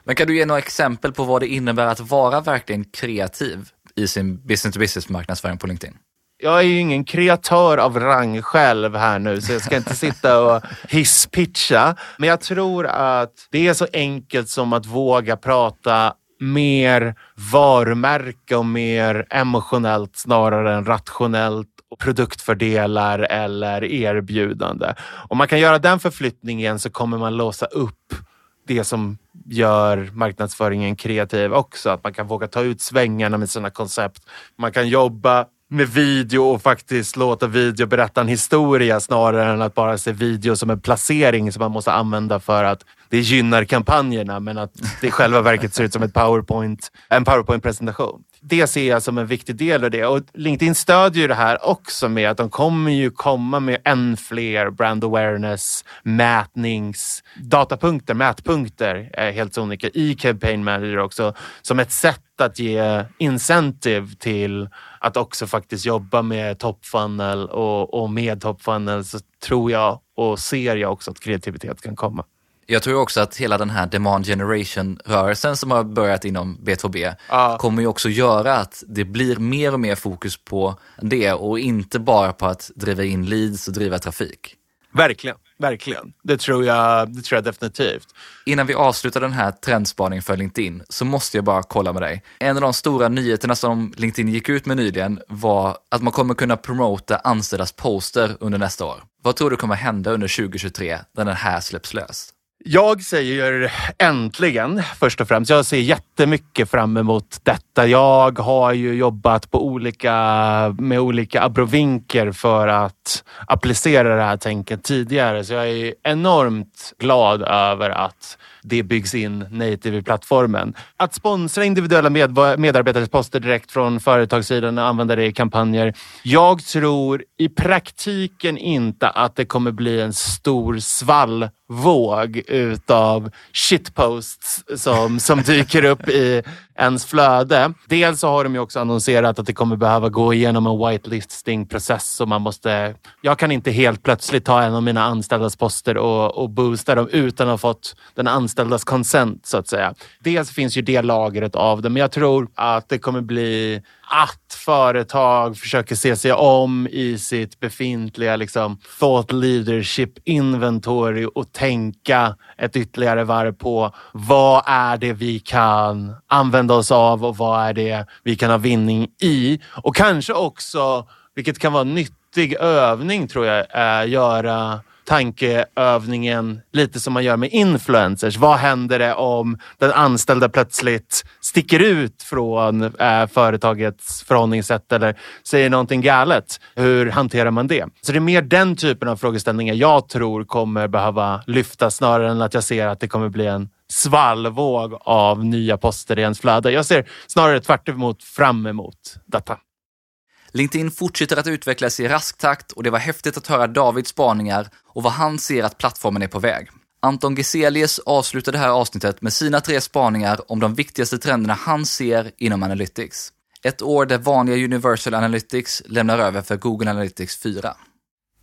[SPEAKER 7] Men kan du ge några exempel på vad det innebär att vara verkligen kreativ i sin business-to-business marknadsföring på LinkedIn?
[SPEAKER 5] Jag är ju ingen kreatör av rang själv här nu, så jag ska inte sitta och hisspitcha. Men jag tror att det är så enkelt som att våga prata mer varumärke och mer emotionellt snarare än rationellt och produktfördelar eller erbjudande. Om man kan göra den förflyttningen så kommer man låsa upp det som gör marknadsföringen kreativ också. Att man kan våga ta ut svängarna med sina koncept. Man kan jobba med video och faktiskt låta video berätta en historia snarare än att bara se video som en placering som man måste använda för att det gynnar kampanjerna men att det i själva verket ser ut som ett PowerPoint, en PowerPoint-presentation. Det ser jag som en viktig del av det och LinkedIn stödjer ju det här också med att de kommer ju komma med än fler brand awareness, mätnings, datapunkter, mätpunkter, är helt sonika i Campaign Manager också som ett sätt att ge incentive till att också faktiskt jobba med top funnel och, och med top funnel så tror jag och ser jag också att kreativitet kan komma.
[SPEAKER 7] Jag tror också att hela den här demand generation-rörelsen som har börjat inom B2B ah. kommer ju också göra att det blir mer och mer fokus på det och inte bara på att driva in leads och driva trafik.
[SPEAKER 5] Verkligen. Verkligen. Det tror, jag, det tror jag definitivt.
[SPEAKER 7] Innan vi avslutar den här trendspaningen för LinkedIn så måste jag bara kolla med dig. En av de stora nyheterna som LinkedIn gick ut med nyligen var att man kommer kunna promota anställdas poster under nästa år. Vad tror du kommer hända under 2023 när den här släpps löst?
[SPEAKER 5] Jag säger äntligen först och främst. Jag ser jättemycket fram emot detta. Jag har ju jobbat på olika, med olika abrovinker för att applicera det här tänket tidigare. Så jag är enormt glad över att det byggs in native i plattformen. Att sponsra individuella med medarbetares poster direkt från företagssidan och använda det i kampanjer. Jag tror i praktiken inte att det kommer bli en stor svall våg utav shitposts som, som dyker upp i ens flöde. Dels så har de ju också annonserat att det kommer behöva gå igenom en whitelisting-process så man måste... Jag kan inte helt plötsligt ta en av mina anställdas poster och, och boosta dem utan att ha fått den anställdas consent så att säga. Dels finns ju det lagret av det, men jag tror att det kommer bli att företag försöker se sig om i sitt befintliga liksom, thought leadership inventory och tänka ett ytterligare varv på vad är det vi kan använda oss av och vad är det vi kan ha vinning i? Och kanske också, vilket kan vara en nyttig övning tror jag, är göra tankeövningen lite som man gör med influencers. Vad händer det om den anställda plötsligt sticker ut från eh, företagets förhållningssätt eller säger någonting galet? Hur hanterar man det? Så det är mer den typen av frågeställningar jag tror kommer behöva lyftas snarare än att jag ser att det kommer bli en svallvåg av nya poster i ens flöde. Jag ser snarare tvärt emot fram emot detta.
[SPEAKER 7] LinkedIn fortsätter att utvecklas i rask takt och det var häftigt att höra Davids spaningar och vad han ser att plattformen är på väg. Anton Geselius avslutar det här avsnittet med sina tre spaningar om de viktigaste trenderna han ser inom Analytics. Ett år där vanliga Universal Analytics lämnar över för Google Analytics 4.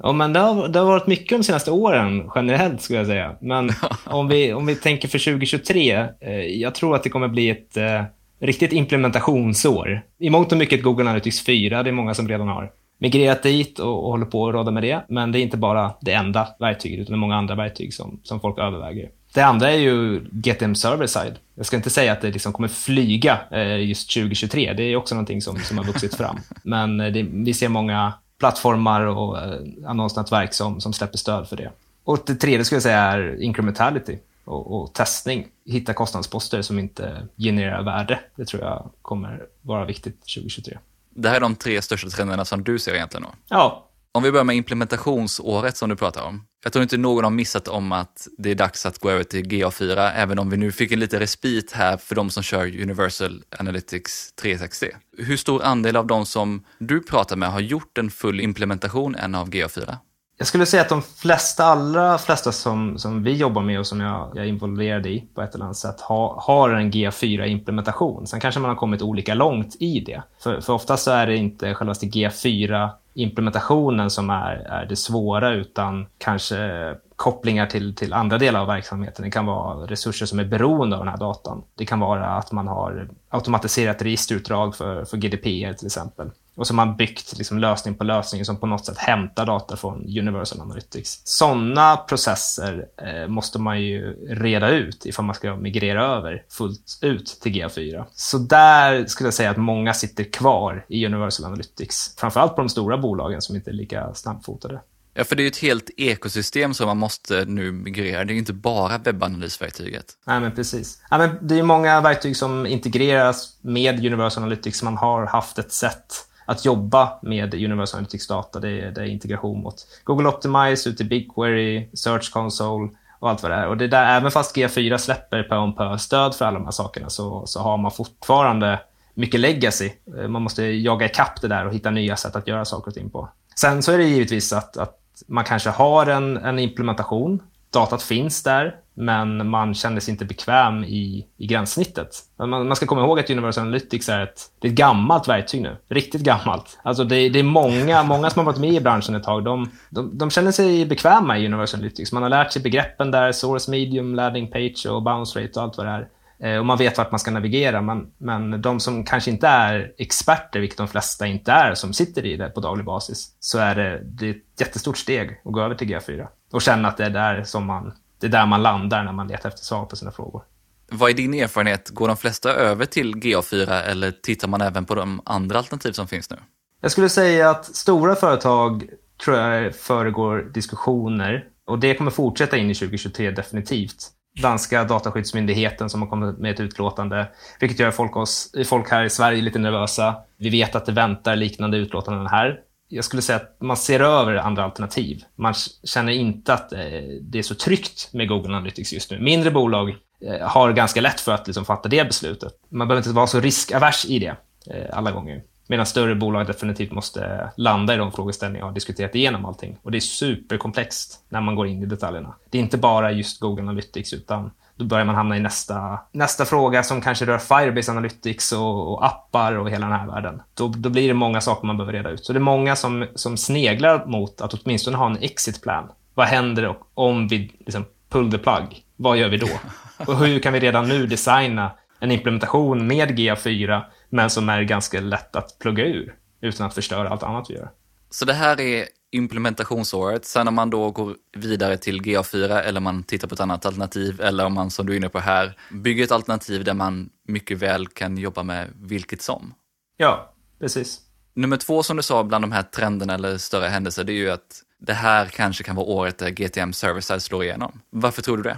[SPEAKER 6] Ja, men det har, det har varit mycket de senaste åren generellt skulle jag säga. Men <laughs> om vi, om vi tänker för 2023, eh, jag tror att det kommer bli ett eh, riktigt implementationsår. I mångt och mycket Google Analytics 4, det är många som redan har migrerat dit och, och håller på att råda med det. Men det är inte bara det enda verktyget, utan det är många andra verktyg som, som folk överväger. Det andra är ju GetM Server Side. Jag ska inte säga att det liksom kommer flyga eh, just 2023. Det är också någonting som, som har vuxit fram. <laughs> Men eh, det, vi ser många plattformar och eh, annonsnätverk som, som släpper stöd för det. Och det tredje skulle jag säga är incrementality. Och, och testning. Hitta kostnadsposter som inte genererar värde. Det tror jag kommer vara viktigt 2023.
[SPEAKER 7] Det här är de tre största trenderna som du ser egentligen då?
[SPEAKER 6] Ja,
[SPEAKER 7] Om vi börjar med implementationsåret som du pratar om. Jag tror inte någon har missat om att det är dags att gå över till GA4, även om vi nu fick en liten respit här för de som kör Universal Analytics 360. Hur stor andel av de som du pratar med har gjort en full implementation än av GA4?
[SPEAKER 6] Jag skulle säga att de flesta, allra flesta som, som vi jobbar med och som jag, jag är involverad i på ett eller annat sätt ha, har en G4-implementation. Sen kanske man har kommit olika långt i det. För, för oftast så är det inte självaste G4-implementationen som är, är det svåra utan kanske kopplingar till, till andra delar av verksamheten. Det kan vara resurser som är beroende av den här datan. Det kan vara att man har automatiserat registerutdrag för, för GDPR till exempel. Och så har man byggt liksom lösning på lösning som på något sätt hämtar data från Universal Analytics. Sådana processer eh, måste man ju reda ut ifall man ska migrera över fullt ut till GA4. Så där skulle jag säga att många sitter kvar i Universal Analytics. Framförallt på de stora bolagen som inte är lika snabbfotade.
[SPEAKER 7] Ja, för det är ett helt ekosystem som man måste nu migrera. Det är inte bara webbanalysverktyget.
[SPEAKER 6] Nej, men precis. Ja, men det är många verktyg som integreras med Universal Analytics. Man har haft ett sätt att jobba med Universal Analytics data. Det är, det är integration mot Google Optimize, ut i BigQuery, Search Console och allt vad det är. Och det där, även fast G4 släpper på om pö stöd för alla de här sakerna så, så har man fortfarande mycket legacy. Eh, man måste jaga ikapp det där och hitta nya sätt att göra saker och ting på. Sen så är det givetvis att, att man kanske har en, en implementation. Datat finns där, men man känner sig inte bekväm i, i gränssnittet. Man, man ska komma ihåg att Universal Analytics är ett, det är ett gammalt verktyg nu. Riktigt gammalt. Alltså det, det är många, <laughs> många som har varit med i branschen ett tag. De, de, de, känner sig bekväma i Universal Analytics. Man har lärt sig begreppen där, source medium, landing page och bounce rate och allt vad det är. Eh, och man vet vart man ska navigera. Men, men de som kanske inte är experter, vilket de flesta inte är, som sitter i det på daglig basis, så är det, det är ett jättestort steg att gå över till G4 och känna att det är där som man, det är där man landar när man letar efter svar på sina frågor.
[SPEAKER 7] Vad är din erfarenhet? Går de flesta över till GA4 eller tittar man även på de andra alternativ som finns nu?
[SPEAKER 6] Jag skulle säga att stora företag tror jag föregår diskussioner och det kommer fortsätta in i 2023 definitivt danska dataskyddsmyndigheten som har kommit med ett utlåtande, vilket gör folk, oss, folk här i Sverige lite nervösa. Vi vet att det väntar liknande utlåtanden här. Jag skulle säga att man ser över andra alternativ. Man känner inte att eh, det är så tryggt med Google Analytics just nu. Mindre bolag eh, har ganska lätt för att liksom fatta det beslutet. Man behöver inte vara så riskavers i det eh, alla gånger. Medan större bolag definitivt måste landa i de frågeställningar och diskuterat igenom allting. Och det är superkomplext när man går in i detaljerna. Det är inte bara just Google Analytics utan då börjar man hamna i nästa, nästa fråga som kanske rör Firebase Analytics och, och appar och hela den här världen. Då, då, blir det många saker man behöver reda ut. Så det är många som, som sneglar mot att åtminstone ha en exit plan. Vad händer om vi liksom pull the plug? Vad gör vi då? <laughs> Och hur kan vi redan nu designa en implementation med GA4 men som är ganska lätt att plugga ur utan att förstöra allt annat vi gör.
[SPEAKER 7] Så det här är implementationsåret. Sen om man då går vidare till GA4 eller man tittar på ett annat alternativ eller om man som du är inne på här bygger ett alternativ där man mycket väl kan jobba med vilket som.
[SPEAKER 6] Ja, precis.
[SPEAKER 7] Nummer två som du sa bland de här trenderna eller större händelser, det är ju att det här kanske kan vara året där GTM Server-Side slår igenom. Varför tror du det?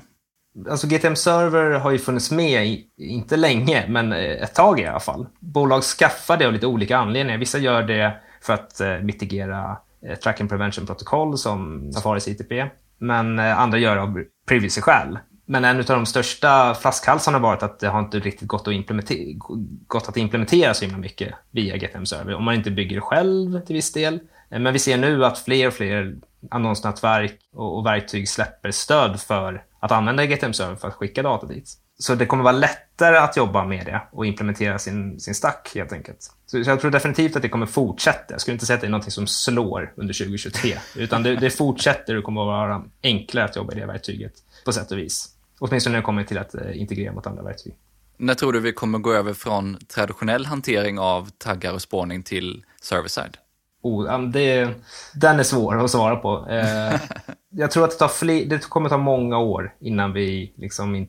[SPEAKER 6] Alltså GTM Server har ju funnits med, inte länge, men eh, ett tag i alla fall. Bolag skaffar det av lite olika anledningar. Vissa gör det för att eh, mitigera eh, Tracking Prevention protokoll som Safaris ITP, men andra gör det av privacy-skäl. Men en av de största flaskhalsarna har varit att det har inte riktigt gått att implementera, gått att implementera så himla mycket via GTM Server. Om man inte bygger det själv till viss del. Men vi ser nu att fler och fler annonsnätverk och verktyg släpper stöd för att använda GTM Server för att skicka data dit. Så det kommer vara lättare att jobba med det och implementera sin, sin stack helt enkelt. Så jag tror definitivt att det kommer fortsätta. Jag skulle inte säga att det är något som slår under 2023, <laughs> utan det, det fortsätter och kommer att vara enklare att jobba i det verktyget på sätt och vis. Åtminstone när det kommer till att eh, integrera mot andra verktyg.
[SPEAKER 7] När tror du vi kommer gå över från traditionell hantering av taggar och spårning till server-side?
[SPEAKER 6] Oh, det, den är svår att svara på. Eh, <laughs> jag tror att det, tar fler, det kommer ta många år innan vi, liksom,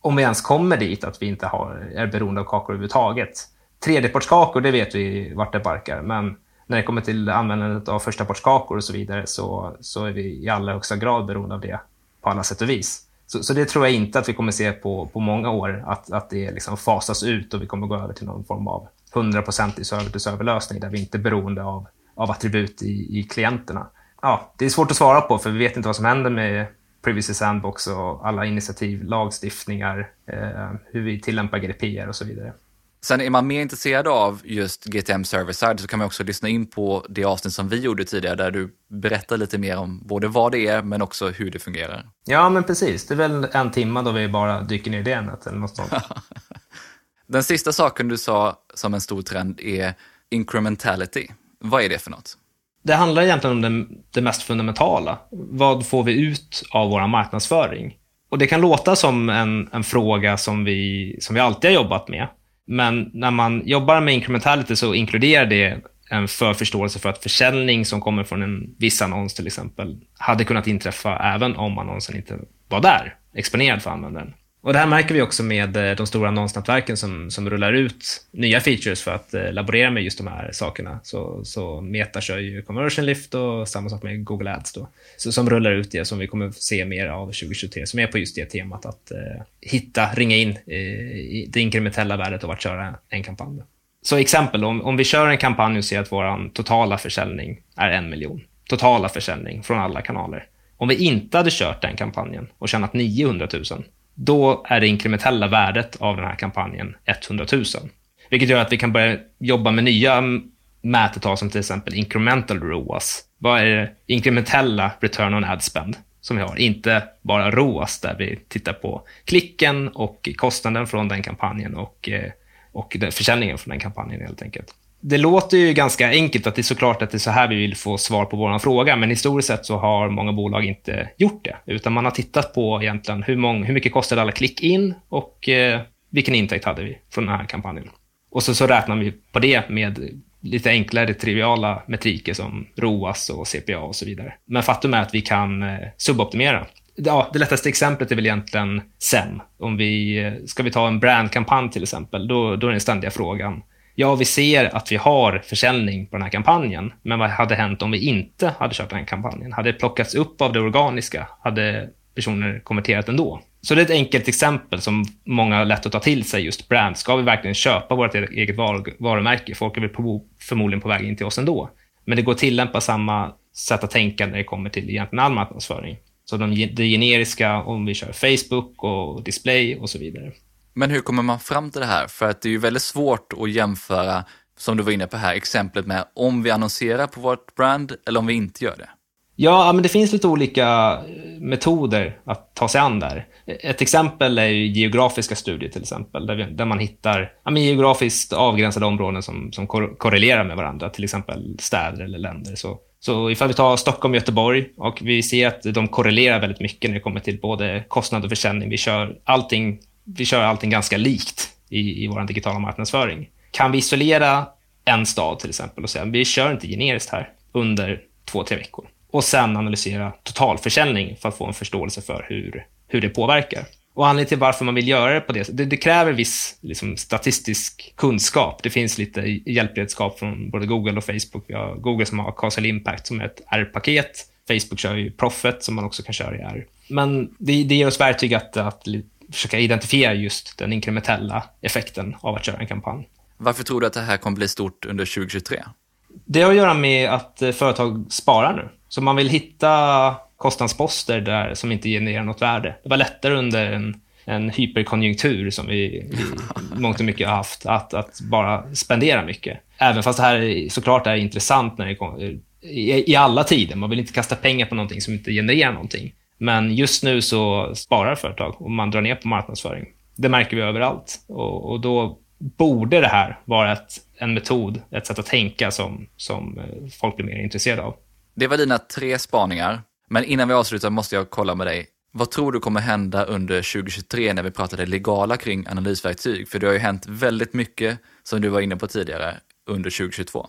[SPEAKER 6] om vi ens kommer dit, att vi inte har, är beroende av kakor överhuvudtaget. Tredjepartskakor, det vet vi vart det barkar, men när det kommer till användandet av förstapartskakor och så vidare så, så är vi i allra högsta grad beroende av det på alla sätt och vis. Så, så, det tror jag inte att vi kommer se på, på många år, att, att det liksom fasas ut och vi kommer gå över till någon form av 100% i server-till-server-lösning där vi inte är beroende av, av attribut i, i klienterna. Ja, det är svårt att svara på för vi vet inte vad som händer med Privacy Sandbox och alla initiativ, lagstiftningar, eh, hur vi tillämpar GDPR och så vidare.
[SPEAKER 7] Sen är man mer intresserad av just GTM Server-Side så kan man också lyssna in på det avsnitt som vi gjorde tidigare där du berättar lite mer om både vad det är men också hur det fungerar.
[SPEAKER 6] Ja, men precis. Det är väl en timme då vi bara dyker ner i det ämnet eller något sånt. <laughs>
[SPEAKER 7] Den sista saken du sa som en stor trend är incrementality. Vad är det för något?
[SPEAKER 6] Det handlar egentligen om det, det mest fundamentala. Vad får vi ut av vår marknadsföring? Och det kan låta som en, en fråga som vi, som vi alltid har jobbat med. Men när man jobbar med incrementality så inkluderar det en förförståelse för att försäljning som kommer från en viss annons till exempel hade kunnat inträffa även om annonsen inte var där, exponerad för användaren. Och det här märker vi också med eh, de stora annonsnätverken som, som rullar ut nya features för att eh, laborera med just de här sakerna. Så, så Meta kör ju conversion lift och samma sak med Google Ads då. Så, som rullar ut det som vi kommer se mer av 2023 som är på just det temat att eh, hitta, ringa in eh, det inkrementella värdet av att köra en kampanj. Så exempel, om, om vi kör en kampanj och ser att vår totala försäljning är en miljon. Totala försäljning från alla kanaler. Om vi inte hade kört den kampanjen och tjänat 900 000 då är det inkrementella värdet av den här kampanjen 100 000. Vilket gör att vi kan börja jobba med nya mätetal som till exempel incremental ROAS. Vad är det inkrementella return on ad spend som vi har? Inte bara ROAS där vi tittar på klicken och kostnaden från den kampanjen och, eh, och försäljningen från den kampanjen helt enkelt det låter ju ganska enkelt att det är såklart att det är så här vi vill få svar på vår fråga, men historiskt sett så har många bolag inte gjort det, utan man har tittat på egentligen hur, många, hur mycket kostade alla klick in och eh, vilken intäkt hade vi från den här kampanjen. Och så, så räknar vi på det med lite enklare triviala metriker som ROAS och CPA och så vidare. Men faktum är att vi kan eh, suboptimera. Ja, det lättaste exemplet är väl egentligen SEM. Om vi, eh, ska vi ta en brandkampanj till exempel, då, då är den ständiga frågan ja, vi ser att vi har försäljning på den här kampanjen, men vad hade hänt om vi inte hade kört den här kampanjen? Hade det plockats upp av det organiska? Hade personer konverterat ändå? Så det är ett enkelt exempel som många har lätt att ta till sig, just brand. Ska vi verkligen köpa vårt e- eget varumärke? Folk är väl på, förmodligen på väg in till oss ändå. Men det går att tillämpa samma sätt att tänka när det kommer till egentligen all marknadsföring. Så de, det generiska, om vi kör Facebook och display och så vidare.
[SPEAKER 7] Men hur kommer man fram till det här? För att det är ju väldigt svårt att jämföra, som du var inne på här, exemplet med om vi annonserar på vårt brand eller om vi inte gör det.
[SPEAKER 6] Ja, men det finns lite olika eh, metoder att ta sig an där. Ett exempel är geografiska studier till exempel, där, vi, där man hittar ja, men geografiskt avgränsade områden som, som korrelerar med varandra, till exempel städer eller länder. Så, så ifall vi tar Stockholm och Göteborg och vi ser att de korrelerar väldigt mycket när det kommer till både kostnad och försäljning. Vi kör allting vi kör allting ganska likt i, i vår digitala marknadsföring. Kan vi isolera en stad till exempel och säga vi kör inte generiskt här under två, tre veckor och sen analysera totalförsäljning för att få en förståelse för hur, hur det påverkar. Och anledningen till varför man vill göra det på det det, det kräver viss liksom, statistisk kunskap. Det finns lite hjälpredskap från både Google och Facebook. Vi har Google som har Castle Impact som är ett R-paket. Facebook kör ju Profit som man också kan köra i R. Men det, det ger oss verktyg att, att försöka identifiera just den inkrementella effekten av att köra en kampanj.
[SPEAKER 7] Varför tror du att det här kommer bli stort under 2023?
[SPEAKER 6] Det har att göra med att eh, företag sparar nu. Så man vill hitta kostnadsposter där som inte genererar något värde. Det var lättare under en, en hyperkonjunktur som vi, vi <laughs> mångt och mycket har haft, att, att bara spendera mycket. Även fast det här såklart är intressant när det i, i alla tider. Man vill inte kasta pengar på någonting som inte genererar någonting. Men just nu så sparar företag och man drar ner på marknadsföring. Det märker vi överallt och, och då borde det här vara ett, en metod, ett sätt att tänka som, som eh, folk blir mer intresserade av.
[SPEAKER 7] Det var dina tre spaningar, men innan vi avslutar måste jag kolla med dig. Vad tror du kommer hända under 2023 när vi pratar det legala kring analysverktyg? För det har ju hänt väldigt mycket, som du var inne på tidigare, under 2022.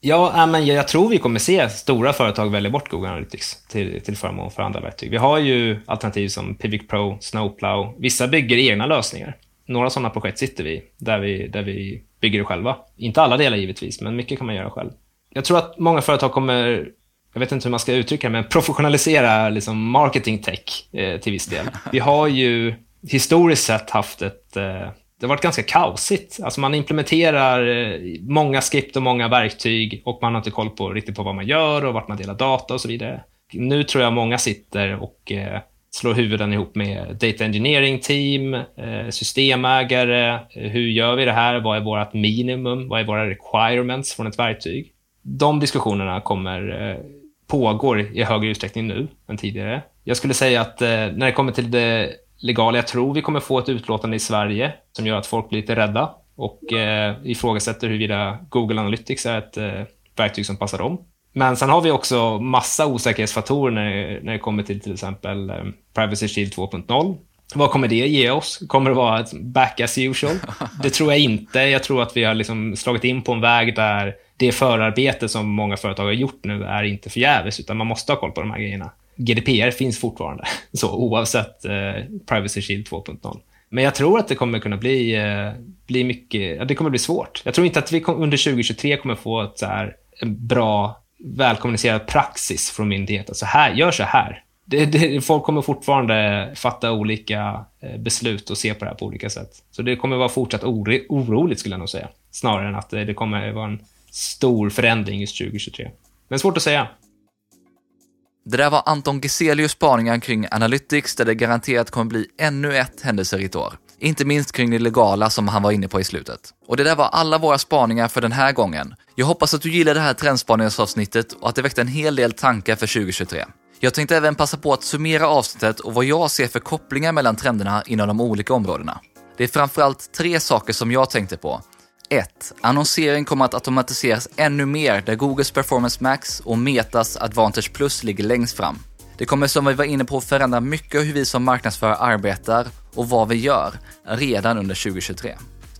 [SPEAKER 6] Ja, äh, men jag tror vi kommer se stora företag välja bort Google Analytics till, till förmån för andra verktyg. Vi har ju alternativ som Pivic Pro, Snowplow. Vissa bygger egna lösningar. Några sådana projekt sitter vi där, vi, där vi bygger det själva. Inte alla delar givetvis, men mycket kan man göra själv. Jag tror att många företag kommer jag vet inte hur man ska uttrycka det, men professionalisera liksom marketing tech eh, till viss del. Vi har ju historiskt sett haft ett eh, det har varit ganska kaosigt. Alltså man implementerar eh, många skript och många verktyg och man har inte koll på riktigt på vad man gör och vart man delar data och så vidare. Nu tror jag många sitter och eh, slår huvuden ihop med data engineering team, eh, systemägare. Eh, hur gör vi det här? Vad är vårt minimum? Vad är våra requirements från ett verktyg? De diskussionerna kommer eh, pågår i högre utsträckning nu än tidigare. Jag skulle säga att när det kommer till det legala. Jag tror vi kommer få ett utlåtande i Sverige som gör att folk blir lite rädda och eh, ifrågasätter huruvida Google Analytics är ett eh, verktyg som passar dem. Men sen har vi också massa osäkerhetsfaktorer när, när det kommer till till exempel eh, Privacy Shield 2.0. Vad kommer det ge oss? Kommer det vara ett back as usual? <laughs> Det tror jag inte. Jag tror att vi har liksom slagit in på en väg där det förarbete som många företag har gjort nu är inte förgäves, utan man måste ha koll på de här grejerna. GDPR finns fortfarande, <laughs> så oavsett eh, Privacy Shield 2.0. Men jag tror att det kommer kunna bli, eh, bli mycket, ja, det kommer bli svårt. Jag tror inte att vi kom, under 2023 kommer få ett så här, en bra välkommunicerad praxis från myndigheten. Så här, gör så här. Det, det, folk kommer fortfarande fatta olika eh, beslut och se på det här på olika sätt. Så det kommer vara fortsatt oro, oroligt skulle jag nog säga. Snarare än att det, det kommer vara en stor förändring just 2023. Men svårt att säga.
[SPEAKER 7] Det där var Anton Giselius spaningar kring Analytics där det garanterat kommer bli ännu ett händelserikt år. Inte minst kring det legala som han var inne på i slutet. Och det där var alla våra spaningar för den här gången. Jag hoppas att du gillade det här trendspaningsavsnittet och att det väckte en hel del tankar för 2023. Jag tänkte även passa på att summera avsnittet och vad jag ser för kopplingar mellan trenderna inom de olika områdena. Det är framförallt tre saker som jag tänkte på 1. Annonsering kommer att automatiseras ännu mer där Googles Performance Max och Metas Advantage Plus ligger längst fram. Det kommer som vi var inne på förändra mycket hur vi som marknadsförare arbetar och vad vi gör redan under 2023.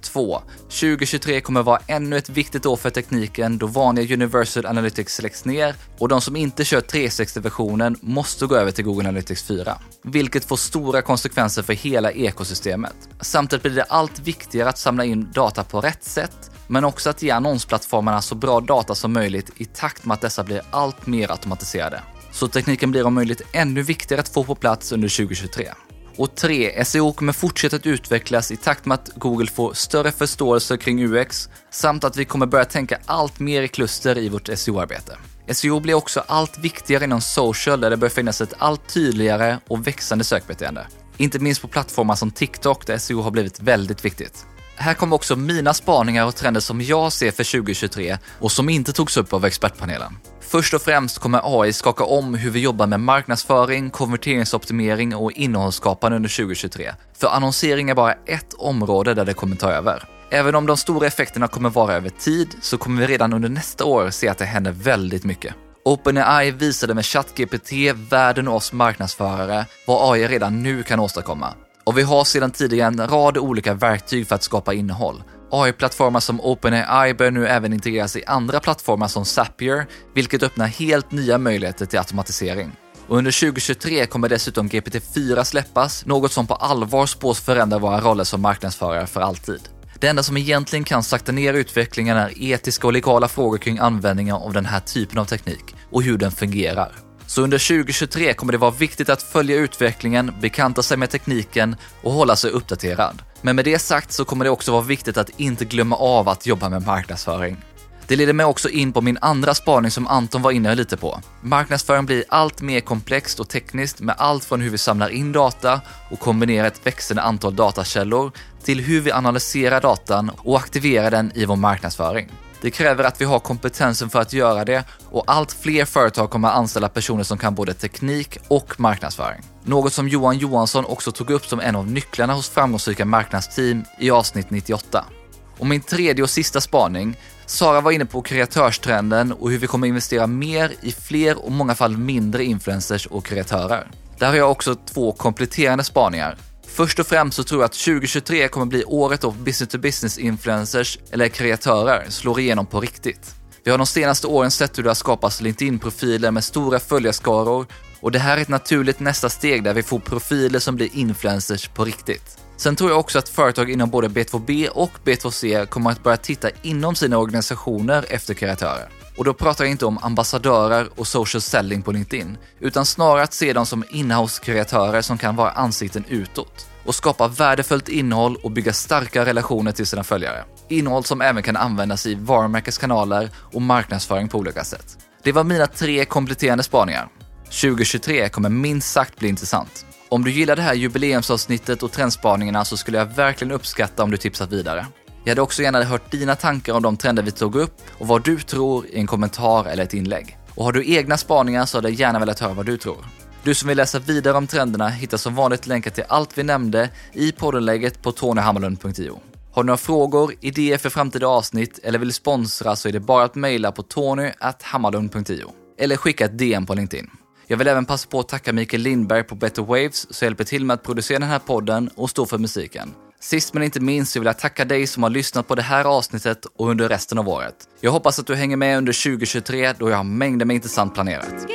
[SPEAKER 7] 2. 2023 kommer vara ännu ett viktigt år för tekniken då vanliga Universal Analytics släcks ner och de som inte kör 360-versionen måste gå över till Google Analytics 4, vilket får stora konsekvenser för hela ekosystemet. Samtidigt blir det allt viktigare att samla in data på rätt sätt men också att ge annonsplattformarna så bra data som möjligt i takt med att dessa blir allt mer automatiserade. Så tekniken blir om möjligt ännu viktigare att få på plats under 2023. Och 3. SEO kommer fortsätta att utvecklas i takt med att Google får större förståelse kring UX samt att vi kommer börja tänka allt mer i kluster i vårt SEO-arbete. SEO blir också allt viktigare inom social där det bör finnas ett allt tydligare och växande sökbeteende. Inte minst på plattformar som TikTok där SEO har blivit väldigt viktigt. Här kommer också mina spaningar och trender som jag ser för 2023 och som inte togs upp av expertpanelen. Först och främst kommer AI skaka om hur vi jobbar med marknadsföring, konverteringsoptimering och innehållsskapande under 2023. För annonsering är bara ett område där det kommer ta över. Även om de stora effekterna kommer vara över tid så kommer vi redan under nästa år se att det händer väldigt mycket. OpenAI visade med ChatGPT världen och oss marknadsförare vad AI redan nu kan åstadkomma. Och vi har sedan tidigare en rad olika verktyg för att skapa innehåll. AI-plattformar som OpenAI bör nu även integreras i andra plattformar som Zapier, vilket öppnar helt nya möjligheter till automatisering. Och under 2023 kommer dessutom GPT-4 släppas, något som på allvar spås förändra våra roller som marknadsförare för alltid. Det enda som egentligen kan sakta ner utvecklingen är etiska och legala frågor kring användningen av den här typen av teknik och hur den fungerar. Så under 2023 kommer det vara viktigt att följa utvecklingen, bekanta sig med tekniken och hålla sig uppdaterad. Men med det sagt så kommer det också vara viktigt att inte glömma av att jobba med marknadsföring. Det leder mig också in på min andra spaning som Anton var inne lite på. Marknadsföring blir allt mer komplext och tekniskt med allt från hur vi samlar in data och kombinerar ett växande antal datakällor till hur vi analyserar datan och aktiverar den i vår marknadsföring. Det kräver att vi har kompetensen för att göra det och allt fler företag kommer att anställa personer som kan både teknik och marknadsföring. Något som Johan Johansson också tog upp som en av nycklarna hos framgångsrika marknadsteam i avsnitt 98. Och min tredje och sista spaning. Sara var inne på kreatörstrenden och hur vi kommer investera mer i fler och många fall mindre influencers och kreatörer. Där har jag också två kompletterande spaningar. Först och främst så tror jag att 2023 kommer bli året då business to business influencers eller kreatörer slår igenom på riktigt. Vi har de senaste åren sett hur det har skapats LinkedIn-profiler med stora följarskaror och det här är ett naturligt nästa steg där vi får profiler som blir influencers på riktigt. Sen tror jag också att företag inom både B2B och B2C kommer att börja titta inom sina organisationer efter kreatörer. Och då pratar jag inte om ambassadörer och social selling på LinkedIn, utan snarare att se dem som inhouse-kreatörer som kan vara ansikten utåt och skapa värdefullt innehåll och bygga starka relationer till sina följare. Innehåll som även kan användas i varumärkeskanaler och marknadsföring på olika sätt. Det var mina tre kompletterande spaningar. 2023 kommer minst sagt bli intressant. Om du gillar det här jubileumsavsnittet och trendspaningarna så skulle jag verkligen uppskatta om du tipsat vidare. Jag hade också gärna hört dina tankar om de trender vi tog upp och vad du tror i en kommentar eller ett inlägg. Och har du egna spaningar så hade jag gärna velat höra vad du tror. Du som vill läsa vidare om trenderna hittar som vanligt länkar till allt vi nämnde i poddenlägget på tonyhammarlund.io. Har du några frågor, idéer för framtida avsnitt eller vill sponsra så är det bara att mejla på tony.hammarlund.io eller skicka ett DM på LinkedIn. Jag vill även passa på att tacka Mikael Lindberg på Better Waves som hjälper till med att producera den här podden och stå för musiken. Sist men inte minst så vill jag tacka dig som har lyssnat på det här avsnittet och under resten av året. Jag hoppas att du hänger med under 2023 då jag har mängder med intressant planerat.